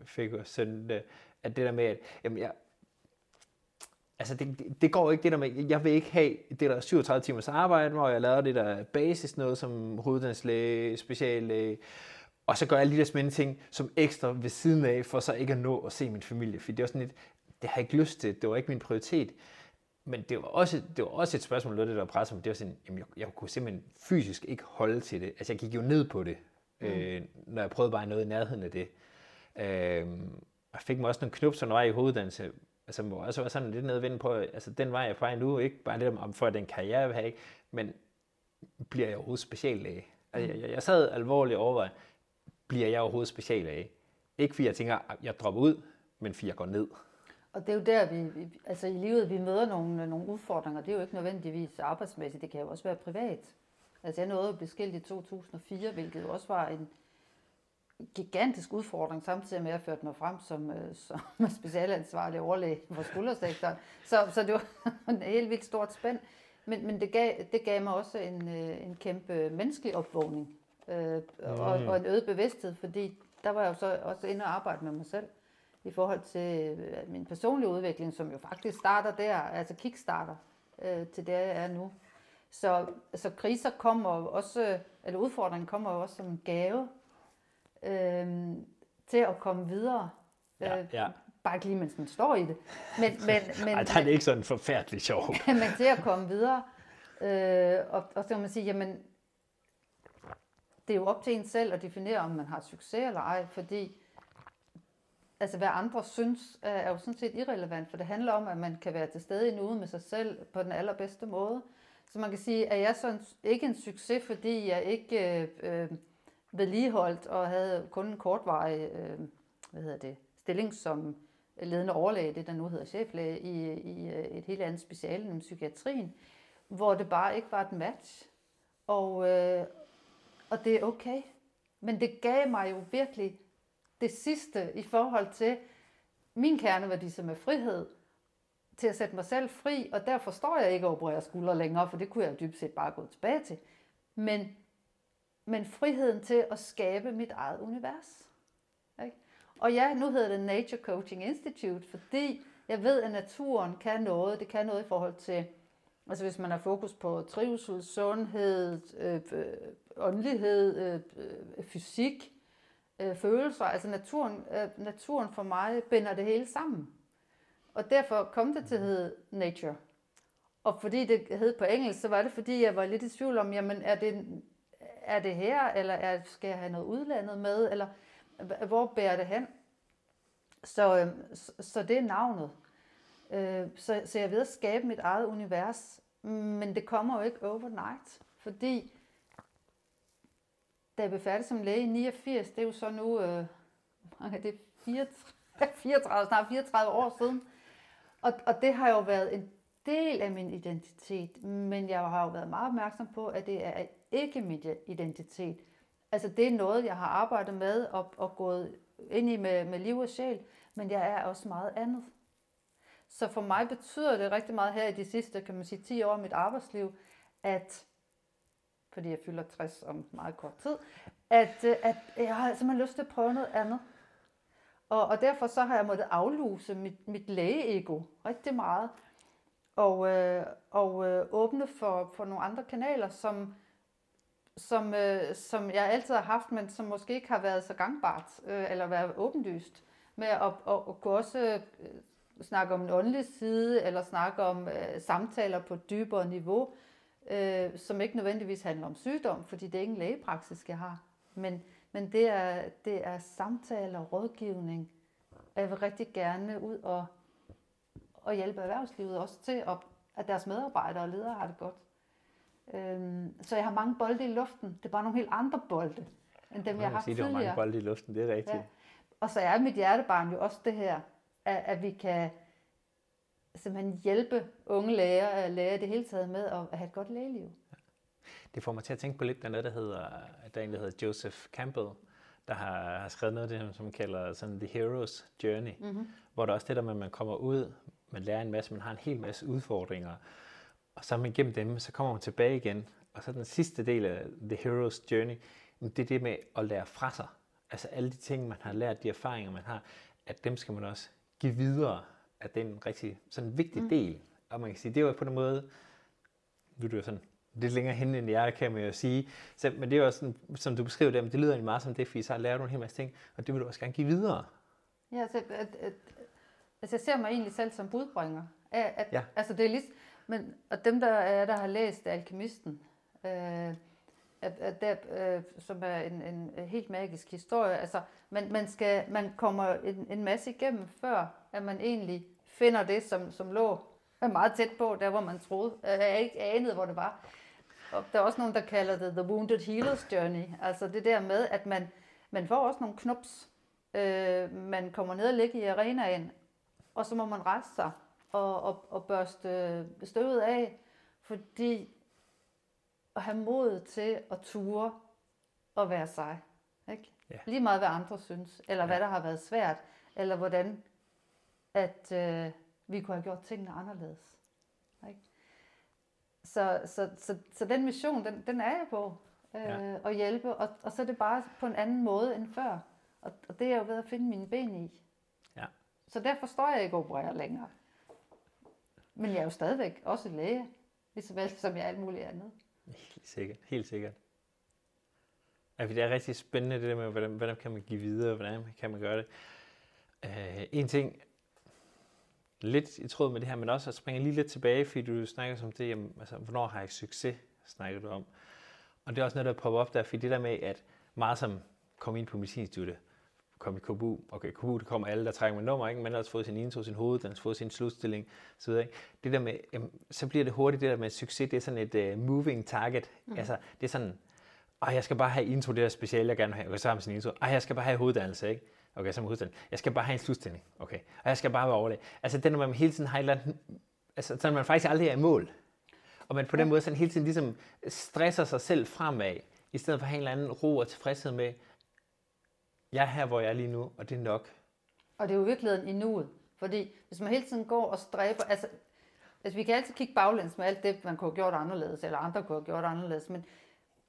B: fik jo søn, øh, at det der med, at jamen jeg, altså det, det, det, går ikke det der med, jeg vil ikke have det der 37 timers arbejde, hvor jeg laver det der basis noget som hoveddanslæge, speciallæge, og så gør jeg lige der spændende ting som ekstra ved siden af, for så ikke at nå at se min familie. For det var sådan lidt, det har jeg ikke lyst til, det var ikke min prioritet. Men det var også, det var også et spørgsmål, noget det der presset mig. Det var sådan, jamen jeg, jeg kunne simpelthen fysisk ikke holde til det. Altså jeg gik jo ned på det, mm. øh, når jeg prøvede bare noget i nærheden af det. Øh, jeg fik mig også nogle knups vej i hoveduddannelse, altså hvor også var sådan lidt nedvendt på, altså den vej jeg er nu, ikke bare lidt om for den karriere, jeg vil have, ikke? men bliver jeg overhovedet speciallæge? Altså, mm. jeg, jeg sad alvorligt over, bliver jeg overhovedet speciallæge? Ikke fordi jeg tænker, at jeg dropper ud, men fordi jeg går ned.
A: Og det er jo der, vi, altså i livet, vi møder nogle, nogle udfordringer. Det er jo ikke nødvendigvis arbejdsmæssigt, det kan jo også være privat. Altså jeg nåede at blive skilt i 2004, hvilket jo også var en gigantisk udfordring, samtidig med at jeg førte mig frem som, øh, som (laughs) specialansvarlig overlæge for skuldersektoren. Så, så det var (laughs) en helt vildt stort spænd. Men, men det, gav, det gav mig også en, øh, en kæmpe menneskelig opvågning øh, og, mm. og en øget bevidsthed, fordi der var jeg jo så også inde og arbejde med mig selv i forhold til øh, min personlige udvikling, som jo faktisk starter der, altså kickstarter øh, til det, jeg er nu. Så, så kriser kommer også, eller udfordringen kommer jo også som en gave øh, til at komme videre.
B: Ja, øh, ja.
A: Bare ikke lige, mens man står i det. Men, (laughs)
B: men, men, Ej, der er det ikke sådan forfærdeligt sjov. (laughs)
A: men til at komme videre. Øh, og, og så kan man sige, jamen, det er jo op til en selv at definere, om man har succes eller ej, fordi altså hvad andre synes, øh, er jo sådan set irrelevant, for det handler om, at man kan være til stede i nuet med sig selv på den allerbedste måde. Så man kan sige, at jeg så ikke en succes, fordi jeg ikke øh, øh, vedligeholdt og havde kun en kortvarig øh, hvad hedder det, stilling som ledende overlæge, det der nu hedder cheflæge, i, i øh, et helt andet speciale, nemlig psykiatrien, hvor det bare ikke var et match. Og, øh, og det er okay. Men det gav mig jo virkelig det sidste i forhold til min kerneværdi, som er frihed, til at sætte mig selv fri, og derfor står jeg ikke at operere skuldre længere, for det kunne jeg dybt set bare gå tilbage til. Men men friheden til at skabe mit eget univers. Ikke? Og ja, nu hedder det Nature Coaching Institute, fordi jeg ved, at naturen kan noget. Det kan noget i forhold til, altså hvis man har fokus på trivsel, sundhed, øh, øh, åndelighed, øh, øh, fysik, øh, følelser. Altså naturen, øh, naturen for mig binder det hele sammen. Og derfor kom det til at hedde Nature. Og fordi det hed på engelsk, så var det fordi, jeg var lidt i tvivl om, jamen er det, er det her, eller er, skal jeg have noget udlandet med, eller hvor bærer det hen? Så, øh, så det er navnet. Øh, så, så jeg ved at skabe mit eget univers, men det kommer jo ikke overnight, fordi da jeg blev færdig som læge i 89, det er jo så nu, øh, det er 34, 34, (laughs) snart 34 år siden, og, og det har jo været en del af min identitet, men jeg har jo været meget opmærksom på, at det er ikke min identitet. Altså det er noget, jeg har arbejdet med og, og gået ind i med, med liv og sjæl, men jeg er også meget andet. Så for mig betyder det rigtig meget her i de sidste, kan man sige, 10 år af mit arbejdsliv, at, fordi jeg fylder 60 om meget kort tid, at, øh, at jeg har altså, simpelthen lyst til at prøve noget andet. Og, og derfor så har jeg måttet afluse mit, mit lægeego rigtig meget, og, øh, og øh, åbne for, for nogle andre kanaler, som, som, øh, som jeg altid har haft, men som måske ikke har været så gangbart, øh, eller været åbenlyst, med at, at, at kunne også øh, snakke om en åndelig side, eller snakke om øh, samtaler på et dybere niveau, øh, som ikke nødvendigvis handler om sygdom, fordi det er ikke en lægepraksis, jeg har. Men, men det, er, det er samtaler, rådgivning. Jeg vil rigtig gerne ud og, og hjælpe erhvervslivet også til, at, at deres medarbejdere og ledere har det godt. Øhm, så jeg har mange bolde i luften. Det er bare nogle helt andre bolde, end dem, jeg, jeg har haft
B: sige,
A: tidligere.
B: Du har mange bolde i luften, det er rigtigt. Ja.
A: Og så er mit hjertebarn jo også det her, at, at vi kan simpelthen hjælpe unge læger, læger det hele taget med at have et godt lægeliv.
B: Det får mig til at tænke på lidt, der er noget, der hedder, der en, der hedder Joseph Campbell, der har, har skrevet noget af det, som kalder sådan The Hero's Journey, mm-hmm. hvor der også det der med, at man kommer ud, man lærer en masse, man har en hel masse udfordringer, og så man igennem dem, så kommer man tilbage igen. Og så den sidste del af The Hero's Journey, det er det med at lære fra sig. Altså alle de ting, man har lært, de erfaringer, man har, at dem skal man også give videre. At det er en rigtig sådan en vigtig mm. del. Og man kan sige, det er jo på en måde, nu er det jo sådan lidt længere hen end jeg, kan man jo sige. Så, men det er jo sådan, som du beskriver det, men det lyder egentlig meget som det, fordi så har lært du en hel masse ting, og det vil du også gerne give videre.
A: Ja, altså, at, at, altså jeg ser mig egentlig selv som budbringer. At, at, ja. Altså det er lige, men og dem, der, er, der har læst Alkemisten, øh, at, at der, øh, som er en, en helt magisk historie, altså man, man, skal, man kommer en, en masse igennem, før at man egentlig finder det, som, som lå meget tæt på, der hvor man troede, jeg ikke anede, hvor det var. Og der er også nogen, der kalder det The Wounded Healer's Journey. Altså det der med, at man, man får også nogle knups. Øh, man kommer ned og ligger i arenaen, og så må man rejse sig og, og, og børste støvet af, fordi at have mod til at ture og være sig. Ikke? Ja. Lige meget hvad andre synes, eller ja. hvad der har været svært, eller hvordan at øh, vi kunne have gjort tingene anderledes. Ikke? Så, så, så, så den mission, den, den er jeg på, øh, ja. at hjælpe, og, og så er det bare på en anden måde end før. Og, og det er jeg jo ved at finde mine ben i. Ja. Så derfor står jeg ikke opererer længere. Men jeg er jo stadigvæk også læge, lige så vel som jeg er alt muligt andet.
B: Helt sikkert, helt sikkert. Ja, det er rigtig spændende det der med, hvordan, hvordan kan man give videre, hvordan kan man gøre det. Uh, en ting, lidt i tråd med det her, men også at springe lige lidt tilbage, fordi du snakker om det, jamen, altså, hvornår har jeg succes, snakker du om. Og det er også noget, der popper op der, fordi det der med, at meget som kom ind på medicinstudiet, kom i KBU, okay, KBU, det kommer alle, der trækker med nummer, ikke? man har også fået sin intro, sin hoved, den har fået sin slutstilling, så videre, ikke? Det der med, jamen, så bliver det hurtigt, det der med succes, det er sådan et uh, moving target, mm. altså, det er sådan, ej, jeg skal bare have intro, det er speciale, jeg gerne vil have, og så har man sin intro, ej, jeg skal bare have hoveddannelse, ikke? Okay, så må Jeg skal bare have en slutstilling. Okay. Og jeg skal bare være overlæg. Altså den, når man hele tiden har et eller andet, altså så man faktisk aldrig er i mål. Og man på den måde sådan hele tiden ligesom stresser sig selv fremad, i stedet for at have en eller anden ro og tilfredshed med, jeg er her, hvor jeg er lige nu, og det er nok.
A: Og det er jo virkeligheden i nuet. Fordi hvis man hele tiden går og stræber, altså, altså vi kan altid kigge baglæns med alt det, man kunne have gjort anderledes, eller andre kunne have gjort anderledes, men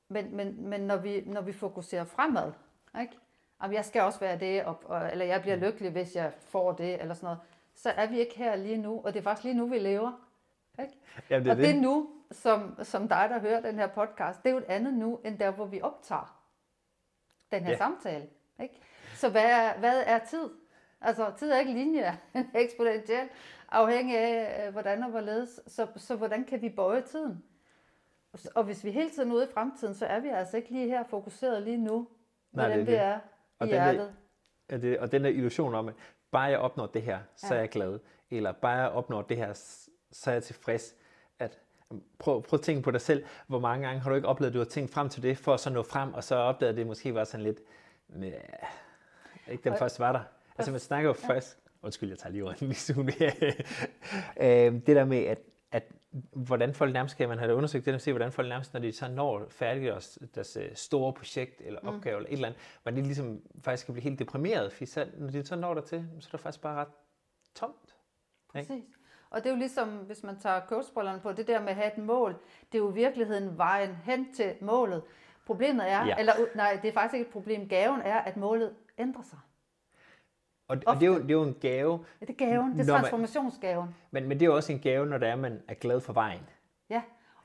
A: Men, men, men når, vi, når vi fokuserer fremad, ikke? Jamen, jeg skal også være det, og, og, eller jeg bliver lykkelig, hvis jeg får det, eller sådan noget, så er vi ikke her lige nu, og det er faktisk lige nu, vi lever. Ikke?
B: Jamen, det er
A: og det
B: det.
A: nu, som, som dig, der hører den her podcast, det er jo et andet nu, end der, hvor vi optager den her
B: Ja.
A: samtale. Ikke? Så hvad er, hvad er tid? Altså, tid er ikke linje, (laughs) den er eksponentiel, afhængig af, øh, hvordan og hvorledes. Så, så hvordan kan vi bøje tiden? Og hvis vi hele tiden er ude i fremtiden, så er vi altså ikke lige her fokuseret lige nu,
B: Nej,
A: hvordan
B: det
A: vi
B: er det.
A: er
B: Og
A: i
B: den er-. Er det, og den der illusion om, at bare jeg opnår det her, så
A: Ja.
B: er jeg glad. Eller bare jeg opnår det her, så er jeg tilfreds. At, prøv, prøv at tænke på dig selv. Hvor mange gange har du ikke oplevet, at du har tænkt frem til det, for at så nå frem, og så opdagede at det måske var sådan lidt, "Næh, ikke den
A: Og-
B: først var der. Altså man snakker jo først, undskyld, jeg tager lige ordet en lille smule mere. (laughs) øh, det der med, at, at hvordan folk nærmest kan man have undersøgt det, at se, hvordan folk nærmest, når de så når færdige deres, øh, store projekt eller
A: Mm.
B: opgave eller et eller andet, hvordan de ligesom faktisk kan blive helt deprimeret, fordi så, når de så når der til, så er det faktisk bare ret tomt. Ikke?
A: Præcis. Og det er jo ligesom, hvis man tager coachbrillerne på, det der med at have et mål, det er jo i virkeligheden vejen hen til målet. Problemet er,
B: Ja.
A: eller nej, det er faktisk ikke et problem. Gaven er, at målet ændrer sig.
B: Og, og det, er jo, det er jo en gave,
A: Ja, det er gaven, det er
B: Når man-
A: transformationsgaven.
B: men, men det er jo også en gave, når det er, man er glad for vejen.
A: Ja.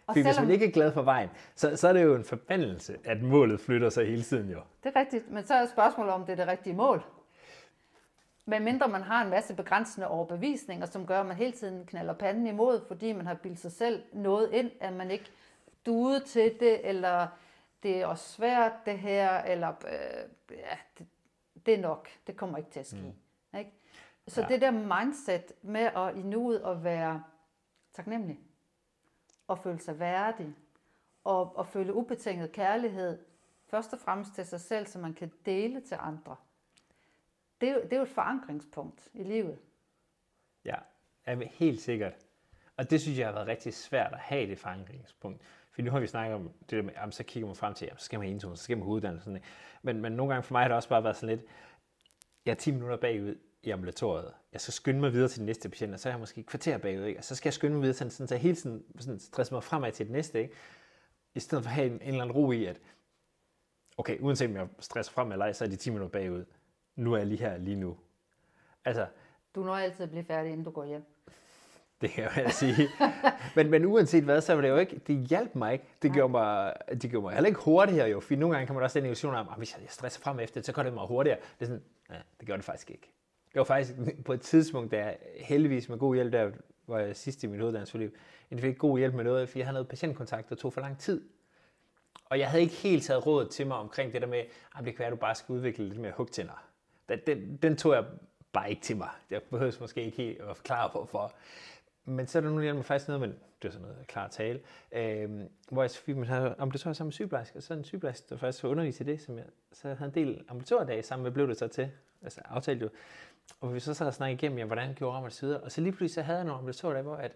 A: Og
B: Fordi hvis
A: selvom,
B: man ikke er glad for vejen, så, så er det jo en forbandelse, at målet flytter sig hele tiden jo.
A: Det er rigtigt, men så er spørgsmålet, om det er det rigtige mål. Men mindre man har en masse begrænsende overbevisninger, som gør, at man hele tiden knaller panden imod, fordi man har bildt sig selv noget ind, at man ikke duede til det, eller det er også svært det her, eller øh, ja, det, det er nok, det kommer ikke til at ske. Mm. Ikke? Så
B: Ja.
A: det der mindset med at i nuet at være taknemmelig, og føle sig værdig, og, og føle ubetinget kærlighed, først og fremmest til sig selv, så man kan dele til andre. Det er jo, det er jo et forankringspunkt i livet.
B: Ja, ja, helt sikkert. Og det synes jeg har været rigtig svært at have det forankringspunkt. For nu har vi snakket om det der med, jamen, så kigger man frem til, jamen, så skal man have så skal man uddannelse. Sådan men, men nogle gange for mig har det også bare været sådan lidt, jeg er 10 minutter bagud i ambulatoriet. Jeg skal skynde mig videre til den næste patient, og så er jeg måske et kvarter bagud. Ikke? Og så skal jeg skynde mig videre, sådan, sådan, så jeg hele tiden sådan, stresser mig fremad til det næste. Ikke? I stedet for at have en, en eller anden ro i, at okay, uanset om jeg stresser frem eller ej, så er de 10 minutter bagud. Nu er jeg lige her, lige nu. Altså,
A: Du når altid at blive færdig, inden du går hjem.
B: Det kan jeg altså sige. men, men uanset hvad, så var det jo ikke, det hjalp mig ikke. Det gjorde mig, det gjorde mig heller ikke hurtigere jo, for nogle gange kan man også den en illusion om, at hvis jeg stresser frem efter så går det mig hurtigere. Det er sådan, ja, det gjorde det faktisk ikke. Det var faktisk på et tidspunkt, der heldigvis med god hjælp, der var jeg sidst i mit uddannelsesforløb, jeg fik god hjælp med noget, fordi jeg havde noget patientkontakt, der tog for lang tid. Og jeg havde ikke helt taget råd til mig omkring det der med, ah, at det kan være, at du bare skal udvikle lidt mere hugtænder. Den, den, den tog jeg bare ikke til mig. Jeg behøver måske ikke helt at forklare, hvorfor. Men så er der nu hjælper mig faktisk noget, men det er sådan noget klar tale, øh, hvor jeg fik, man havde ambulatorier sammen med sygeplejerske, og så en sygeplejerske, der faktisk var undervist i det, som jeg, så jeg havde en del ambulatordage sammen med, blev det så til, altså aftalte jo, og vi så sad og snakkede igennem, ja, hvordan gjorde rammer det så videre, og så lige pludselig så havde jeg nogle ambulatoriedage, hvor at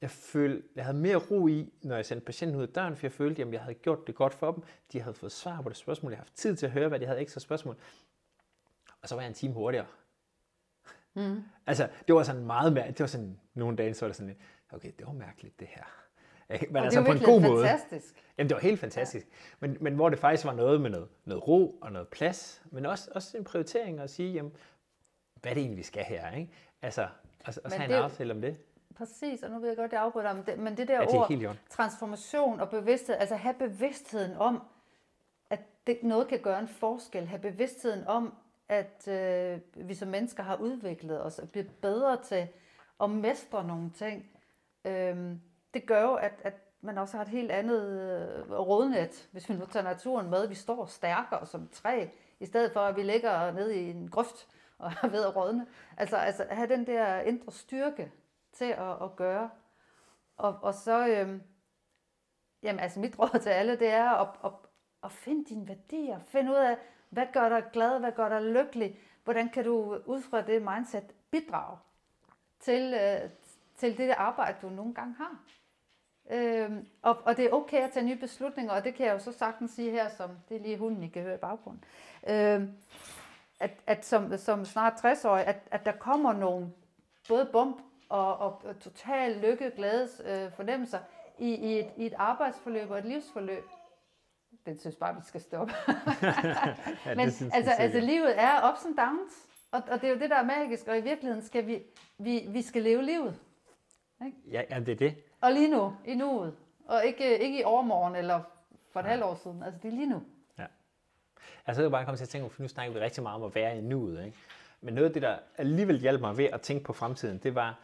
B: jeg følte, jeg havde mere ro i, når jeg sendte patienten ud af døren, for jeg følte, at jeg havde gjort det godt for dem, de havde fået svar på det spørgsmål, jeg havde haft tid til at høre, hvad de havde ekstra spørgsmål, og så var jeg en time hurtigere.
A: Mm.
B: Altså, det var sådan meget mærkeligt. Det var sådan, nogle dage, så var det sådan lidt, okay, det var mærkeligt, det her. (laughs) Men
A: og
B: altså
A: det
B: på
A: er
B: en god
A: virkelig
B: måde.
A: fantastisk.
B: Jamen, det var helt fantastisk. Ja. Men, men hvor det faktisk var noget med noget, noget ro og noget plads, men også, også en prioritering at sige, jamen, hvad er det egentlig, vi skal her, ikke? Altså, og, og så have en
A: det
B: aftale om det.
A: Præcis, og nu ved jeg godt, jeg afbryder dig, men det, men det der
B: Ja, det
A: ord,
B: helt
A: transformation og bevidsthed, altså have bevidstheden om, at det, noget kan gøre en forskel. Have bevidstheden om, at øh, vi som mennesker har udviklet os og bliver bedre til at mestre nogle ting. Øh, det gør jo, at, at man også har et helt andet øh, rådnet, hvis vi nu tager naturen med. Vi står stærkere som træ, i stedet for at vi ligger nede i en grøft og (laughs) er ved at rådne. Altså, altså have den der indre styrke til at, at gøre. Og, og så, øh, jamen altså mit råd til alle, det er at, at, at finde dine værdier. Find ud af, hvad gør dig glad, hvad gør dig lykkelig. Hvordan kan du ud fra det mindset bidrage til, øh, til det arbejde, du nogle gange har. Øhm, og, og det er okay at tage nye beslutninger, og det kan jeg jo så sagtens sige her, som det er lige hunden, I kan høre i baggrunden. Øhm, at, at som, som snart 60-årig, at, at der kommer nogle både bump og, og, og total lykke, glædes øh, fornemmelser i, i, et, i et arbejdsforløb og et livsforløb den synes bare, vi skal stoppe. (laughs)
B: Ja,
A: Men
B: det synes
A: altså, altså, livet er ups and downs, og, og det er jo det, der er magisk, og i virkeligheden skal vi, vi, vi skal leve livet.
B: Ja, ja, det er det.
A: Og lige nu, i nuet, og ikke, ikke i overmorgen eller for et halvt år siden, altså det er lige nu.
B: Altså, jeg bare komme til at tænke for nu snakker vi rigtig meget om at være i nuet, ikke? Men noget af det, der alligevel hjalp mig ved at tænke på fremtiden, det var,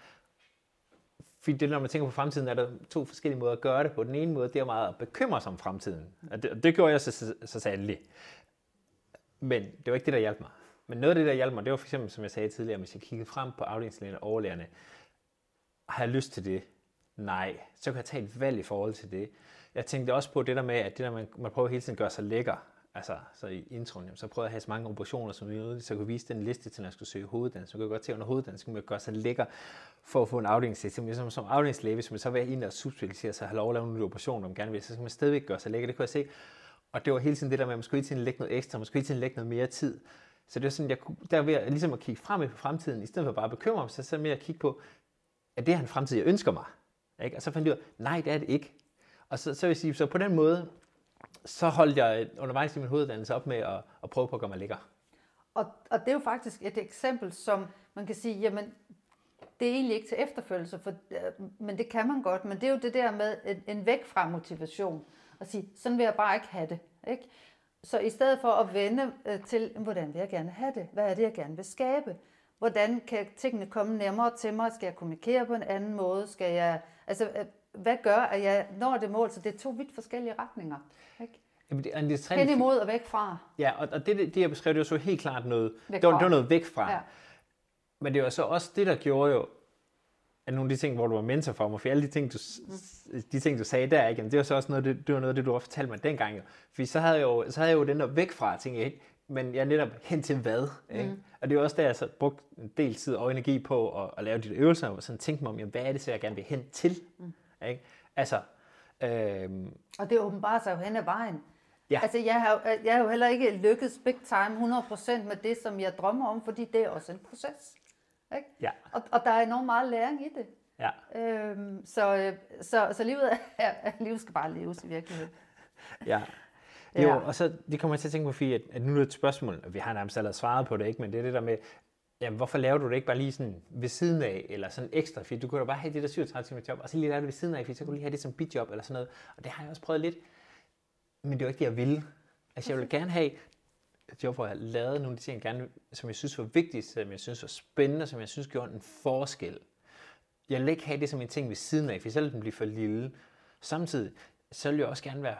B: fordi det, når man tænker på fremtiden, er der to forskellige måder at gøre det på. Den ene måde, det er meget at bekymre sig om fremtiden. Og det, og det gjorde jeg så, så, så sandelig. Men det var ikke det, der hjalp mig. Men noget af det, der hjalp mig, det var for eksempel, som jeg sagde tidligere, hvis jeg kiggede frem på afdelingslægerne og overlægerne, har jeg lyst til det? Nej. Så kan jeg tage et valg i forhold til det. Jeg tænkte også på det der med, at det der, man, man prøver hele tiden at gøre sig lækker. Altså, så i introen, jamen, så prøvede jeg at have så mange operationer som muligt, så jeg kunne vise den liste til, når jeg skulle søge hoveduddannelse. Så kunne jeg godt til under hoveduddannelse, kunne jeg gøre sig lækker for at få en afdelingslæge. Som, som afdelingslæge, hvis man så vil ind og subspecialisere sig og have lov at lave nogle operationer, om gerne vil, så skal man stadigvæk gøre sig lækker. Det kunne jeg se. Og det var hele tiden det der med, at man skulle hele tiden lægge noget ekstra, man skulle hele tiden lægge noget mere tid. Så det var sådan, jeg kunne, der ved at, ligesom at kigge frem i fremtiden, i stedet for bare at bekymre mig, så så mere at kigge på, er det her en fremtid, jeg ønsker mig? Ikke? Og så fandt jeg ud af, nej, det er det ikke. Og så, så vil jeg sige, så på den måde, så holdt jeg undervejs i min hoveduddannelse op med at, at prøve på at gøre mig lækker.
A: Og, og det er jo faktisk et eksempel, som man kan sige, jamen, det er egentlig ikke til efterfølgelse, for, øh, men det kan man godt. Men det er jo det der med en, en væk fra motivation. At sige, sådan vil jeg bare ikke have det. Ikke? Så i stedet for at vende øh, til, hvordan vil jeg gerne have det? Hvad er det, jeg gerne vil skabe? Hvordan kan tingene komme nemmere til mig? Skal jeg kommunikere på en anden måde? Skal jeg, altså, øh, hvad gør, at jeg når det mål? Så det er to vidt forskellige retninger. Ikke?
B: Jamen, det, og det er
A: Hen imod og væk fra.
B: Ja, og, og det, det, jeg beskrev, det var så helt klart noget,
A: Væk
B: det var, det var noget væk fra.
A: Ja.
B: Men det var så også det, der gjorde jo, at nogle af de ting, hvor du var mentor for mig, for alle de ting, du,
A: Mm.
B: de ting, du sagde der, ikke, jamen, det var så også noget, det, det var noget af det, du også fortalte mig dengang. Jo. Fordi så havde jeg jo, så havde jeg jo den der væk fra ting, ikke? men jeg netop hen til hvad. Ikke? Mm. Og det var også der, jeg så brugte en del tid og energi på at, at lave de der øvelser, og sådan tænke mig om, jamen, hvad er det så, jeg gerne vil hen til? Mm. Ikke? Altså, øhm,
A: Og det åbenbarer sig jo hen ad vejen.
B: Ja.
A: Altså, jeg har, jeg har jo heller ikke lykkes big time 100% med det, som jeg drømmer om, fordi det er også en proces. Ikke?
B: ja,
A: Og, og der er enormt meget læring i det.
B: ja.
A: Øhm, så, så, så livet, er, (laughs) livet skal bare leves i virkeligheden.
B: Ja. (laughs) Jo,
A: Ja.
B: og så det kommer jeg til at tænke på, fordi at, at nu er det et spørgsmål, og vi har nærmest allerede svaret på det, ikke? men det er det der med, jamen, hvorfor laver du det ikke bare lige sådan ved siden af, eller sådan ekstra, fordi du kunne da bare have det der 37 timer job, og så lige lave det ved siden af, fordi så kunne du lige have det som bidjob, eller sådan noget, og det har jeg også prøvet lidt, men det var ikke det, jeg ville. Altså, jeg ville gerne have et job, hvor jeg lavede nogle af de ting, jeg gerne, som jeg synes var vigtigt, som jeg synes var spændende, som jeg synes gjorde en forskel. Jeg vil ikke have det som en ting ved siden af, for så ville den blive for lille. Samtidig, så vil jeg også gerne være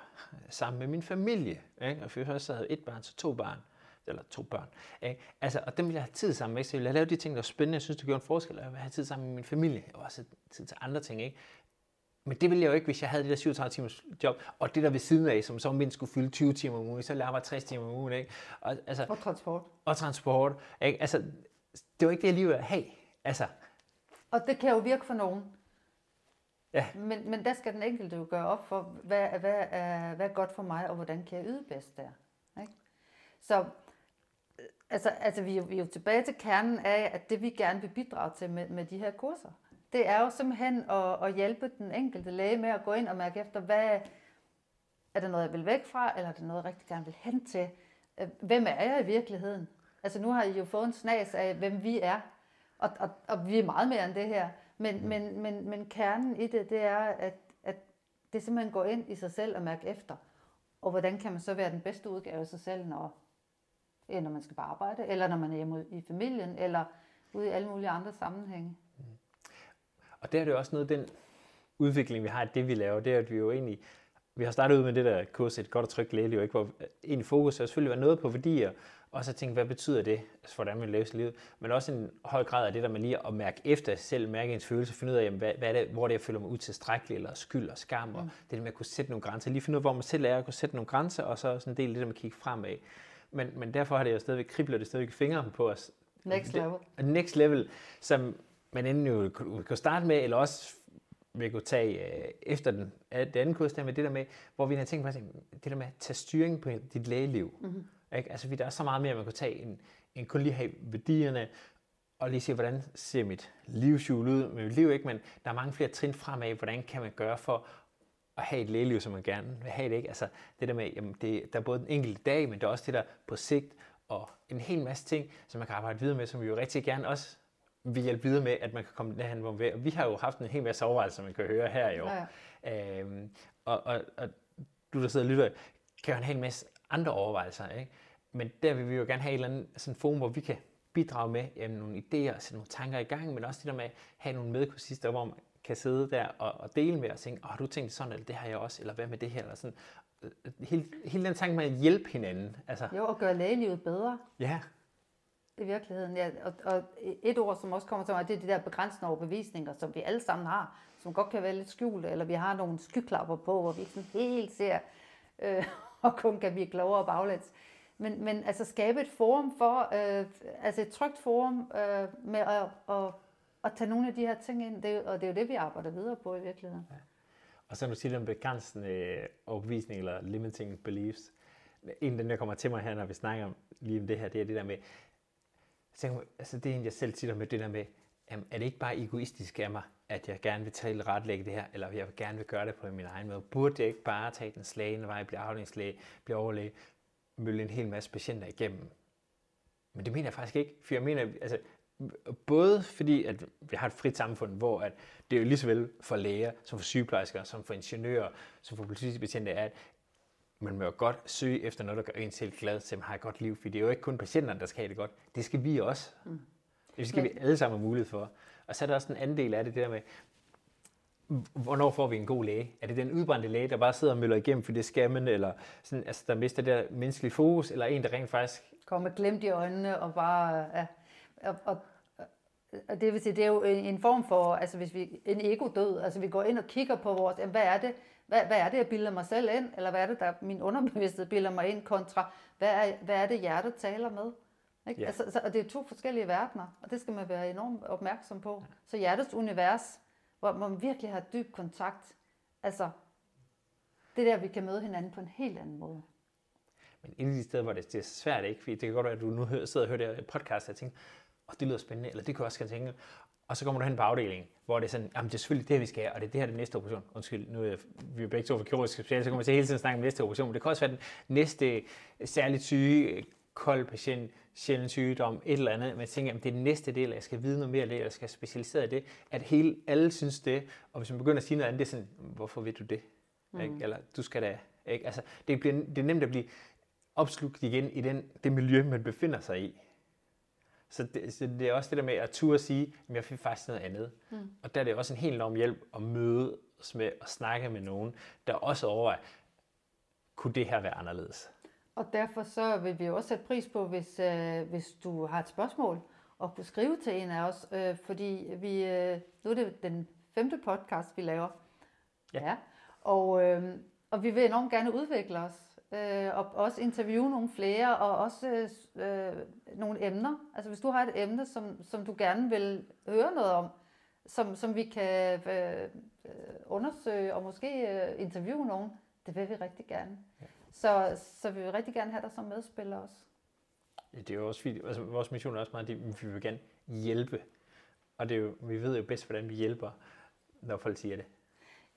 B: sammen med min familie. Ikke? Og for jeg også havde et barn, så to barn. Eller to børn. Ikke? Altså, og dem vil jeg have tid sammen med. Så jeg vil have lavet de ting, der var spændende. Jeg synes, det gjorde en forskel. Jeg vil have tid sammen med min familie. Og også have tid til andre ting. Ikke? Men det ville jeg jo ikke, hvis jeg havde det der 37 timers job. Og det der ved siden af, som så mindst skulle fylde 20 timer om ugen. Så ville jeg arbejde 60 timer om ugen. Ikke? Og, altså,
A: Og transport.
B: og transport. Ikke? Altså, det var ikke det, jeg lige ville have. Altså,
A: Og det kan jo virke for nogen.
B: Ja.
A: Men, men der skal den enkelte jo gøre op for, hvad, hvad, er, hvad er godt for mig, og hvordan kan jeg yde bedst der. Ikke? Så altså, altså vi, er jo, vi er jo tilbage til kernen af, at det vi gerne vil bidrage til med, med de her kurser, det er jo simpelthen at, at hjælpe den enkelte læge med at gå ind og mærke efter, hvad er det noget, jeg vil væk fra, eller er det noget, jeg rigtig gerne vil hen til? Øh, Hvem er jeg i virkeligheden? Altså nu har I jo fået en snas af, hvem vi er, og, og, og vi er meget mere end det her. Men, mm. men, men, men kernen i det, det er, at, at det simpelthen går ind i sig selv og mærke efter. Og hvordan kan man så være den bedste udgave af sig selv, når, ja, når man skal på arbejde, eller når man er hjemme i familien, eller ude i alle mulige andre sammenhænge.
B: Og der er det også noget, den udvikling, vi har i det, vi laver, det er, at vi jo egentlig, vi har startet ud med det der kurs, et godt og trygt lægeliv, ikke? hvor egentlig fokus er selvfølgelig være noget på værdier, og så tænke, hvad betyder det, altså, for hvordan man lever sit liv, men også en høj grad af det der med lige at mærke efter sig selv, mærke ens følelse, finde ud af, jamen, hvad, hvad er det, hvor det er, jeg føler mig utilstrækkelig, eller skyld og skam, mm. og det der med at kunne sætte nogle grænser, lige finde ud af, hvor man selv er, at kunne sætte nogle grænser, og så sådan en del af det der med at kigge fremad. Men, men derfor har det jo stadigvæk kribler det stadigvæk fingrene på os.
A: Next level.
B: Next level, som man enten jo kunne starte med, eller også vil kunne tage øh, efter den, det andet kurs, der med det der med, hvor vi har tænkt på, det der med at tage styring på dit lægeliv. Mm-hmm. Ikke? Altså, der er så meget mere, man kunne tage, end, end kun lige have værdierne, og lige se, hvordan ser mit livshjul ud med mit liv, ikke? men der er mange flere trin fremad, hvordan kan man gøre for at have et lægeliv, som man gerne vil have det. Ikke? Altså det der med, jamen det, der er både den enkelte dag, men der er også det der på sigt, og en hel masse ting, som man kan arbejde videre med, som vi jo rigtig gerne også vil hjælpe videre med, at man kan komme derhen, hvor man vil. Og vi har jo haft en hel masse overvejelser, man kan høre her i år. Ja, ja. Øhm, og, og, og du, der sidder og lytter, kan jo have en hel masse andre overvejelser. Ikke? Men der vil vi jo gerne have et eller andet sådan forum, hvor vi kan bidrage med jamen, nogle idéer og sætte nogle tanker i gang, men også det der med at have nogle medkursister, hvor man kan sidde der og, og dele med og tænke, har du tænkt sådan, eller det har jeg også, eller hvad med det her, eller sådan. Hele, hele den tanke med at hjælpe hinanden.
A: Altså. Jo, og gøre lægelivet bedre.
B: Ja.
A: I virkeligheden, ja. Og, og et ord, som også kommer til mig, det er de der begrænsende overbevisninger, som vi alle sammen har, som godt kan være lidt skjulte, eller vi har nogle skyklapper på, hvor vi ikke sådan helt ser, øh, (laughs) og kun kan blive klogere baglæns. Men, men altså skabe et forum for, øh, altså et trygt forum øh, med at, at, at tage nogle af de her ting ind, det, og det er jo det, vi arbejder videre på i virkeligheden. Ja.
B: Og så når du siger om begrænsende øh, overbevisning eller limiting beliefs, en af dem, der kommer til mig her, når vi snakker om lige om det her, det er det der med, så, altså det er en, jeg selv siger med det der med, jamen, er det ikke bare egoistisk af mig, at jeg gerne vil tale retlægge det her, eller jeg vil gerne vil gøre det på min egen måde? Burde jeg ikke bare tage den slagende vej, blive afdelingslæge, blive overlæge, mølle en hel masse patienter igennem? Men det mener jeg faktisk ikke, for jeg mener, altså, både fordi, at vi har et frit samfund, hvor at det er jo lige så vel for læger, som for sygeplejersker, som for ingeniører, som for politibetjente, er, at man må jo godt søge efter noget, der gør en selv glad, så man har et godt liv, for det er jo ikke kun patienterne, der skal have det godt. Det skal vi også. Mm. Det skal Men... vi alle sammen have mulighed for. Og så er der også en anden del af det, det der med, hvornår får vi en god læge? Er det den udbrændte læge, der bare sidder og møller igennem, for det skal man, eller sådan, altså, der mister det der menneskelige fokus, eller en, der rent faktisk...
A: Kommer glemt i øjnene og bare... Ja, og, og, og det vil sige, det er jo en form for, altså hvis vi, en ego-død, altså vi går ind og kigger på vores, hvad er det, hvad, hvad er det, jeg bilder mig selv ind, eller hvad er det, der min underbevidsthed bilder mig ind, kontra, hvad er, hvad er det, hjertet taler med? Ikke? Ja. Altså, så, og det er to forskellige verdener, og det skal man være enormt opmærksom på. Så hjertets univers, hvor man virkelig har dyb kontakt, altså, det der, vi kan møde hinanden på en helt anden måde.
B: Men en af de steder, hvor det, det er svært, ikke? Fordi det kan godt være, at du nu sidder og hører det podcast, og tænker, og det lyder spændende, eller det kunne jeg også tænke, og så kommer du hen på afdelingen, hvor det er sådan, jamen det er selvfølgelig det, vi skal og det er det her, det næste operation. Undskyld, nu er vi er begge to for kirurgisk special, så kommer vi til hele tiden snakke om næste operation, men det kan også være den næste særligt syge, kold patient, sjældent sygdom, et eller andet, men jeg tænker, at det er den næste del, jeg skal vide noget mere af det, jeg skal specialisere i det, at hele, alle synes det, og hvis man begynder at sige noget andet, det er sådan, hvorfor ved du det? Mm. Ikke? Eller du skal da, ikke? Altså, det, bliver, det er nemt at blive opslugt igen i den, det miljø, man befinder sig i. Så det, så det er også det der med at turde sige, at jeg fik faktisk noget andet. Mm. Og der er det også en helt enorm hjælp at mødes med og snakke med nogen, der også overvejer, kunne det her være anderledes?
A: Og derfor så vil vi også sætte pris på, hvis, øh, hvis du har et spørgsmål, og kunne skrive til en af os, øh, fordi vi, øh, nu er det den femte podcast, vi laver. Ja. ja. Og, øh, og vi vil enormt gerne udvikle os øh, og også interviewe nogle flere, og også øh, nogle emner. Altså hvis du har et emne, som, som du gerne vil høre noget om, som, som vi kan øh, øh undersøge og måske øh, interviewe nogen, det vil vi rigtig gerne. Ja. Så, så vi vil rigtig gerne have dig som medspiller også.
B: Ja, det er jo også fint. Altså, vores mission er også meget, at vi vil gerne hjælpe. Og det er jo, vi ved jo bedst, hvordan vi hjælper, når folk siger det.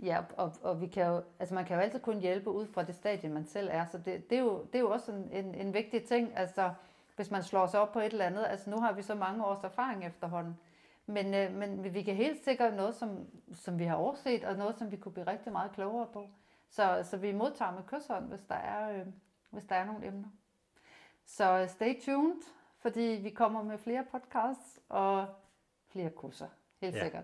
A: Ja, og, og vi kan jo, altså man kan jo altid kun hjælpe ud fra det stadie, man selv er. Så det, det, er, jo, det er jo også en, en, en vigtig ting, altså hvis man slår sig op på et eller andet. Altså nu har vi så mange års erfaring efterhånden. Men, øh, men vi kan helt sikkert noget, som, som vi har overset, og noget, som vi kunne blive rigtig meget klogere på. Så, så vi modtager med kysshånd, hvis der er, øh, hvis der er nogle emner. Så stay tuned, fordi vi kommer med flere podcasts og flere kurser, helt ja. sikkert.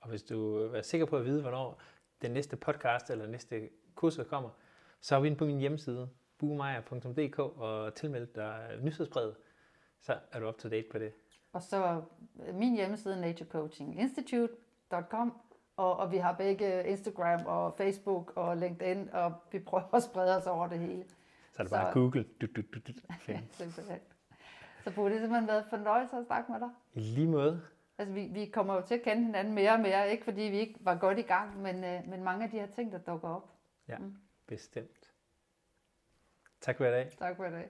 B: Og hvis du er sikker på at vide, hvornår den næste podcast eller næste kursus kommer, så er vi inde på min hjemmeside, bugemeier.dk og tilmeld dig nyhedsbrevet, så er du up to date på det.
A: Og så min hjemmeside, naturecoachinginstitute.com, og, og vi har begge Instagram og Facebook og LinkedIn, og vi prøver at sprede os over det hele.
B: Så er det bare så, Google. Du, du, du, du.
A: ja, (laughs) simpelthen. Så Bo, det simpelthen været fornøjelse at snakke med dig.
B: I lige måde.
A: Altså, vi, vi kommer jo til at kende hinanden mere og mere, ikke fordi vi ikke var godt i gang, men, øh, men mange af de her ting, der dukker op.
B: Ja, mm. bestemt. Tak for i dag.
A: Tak for i dag.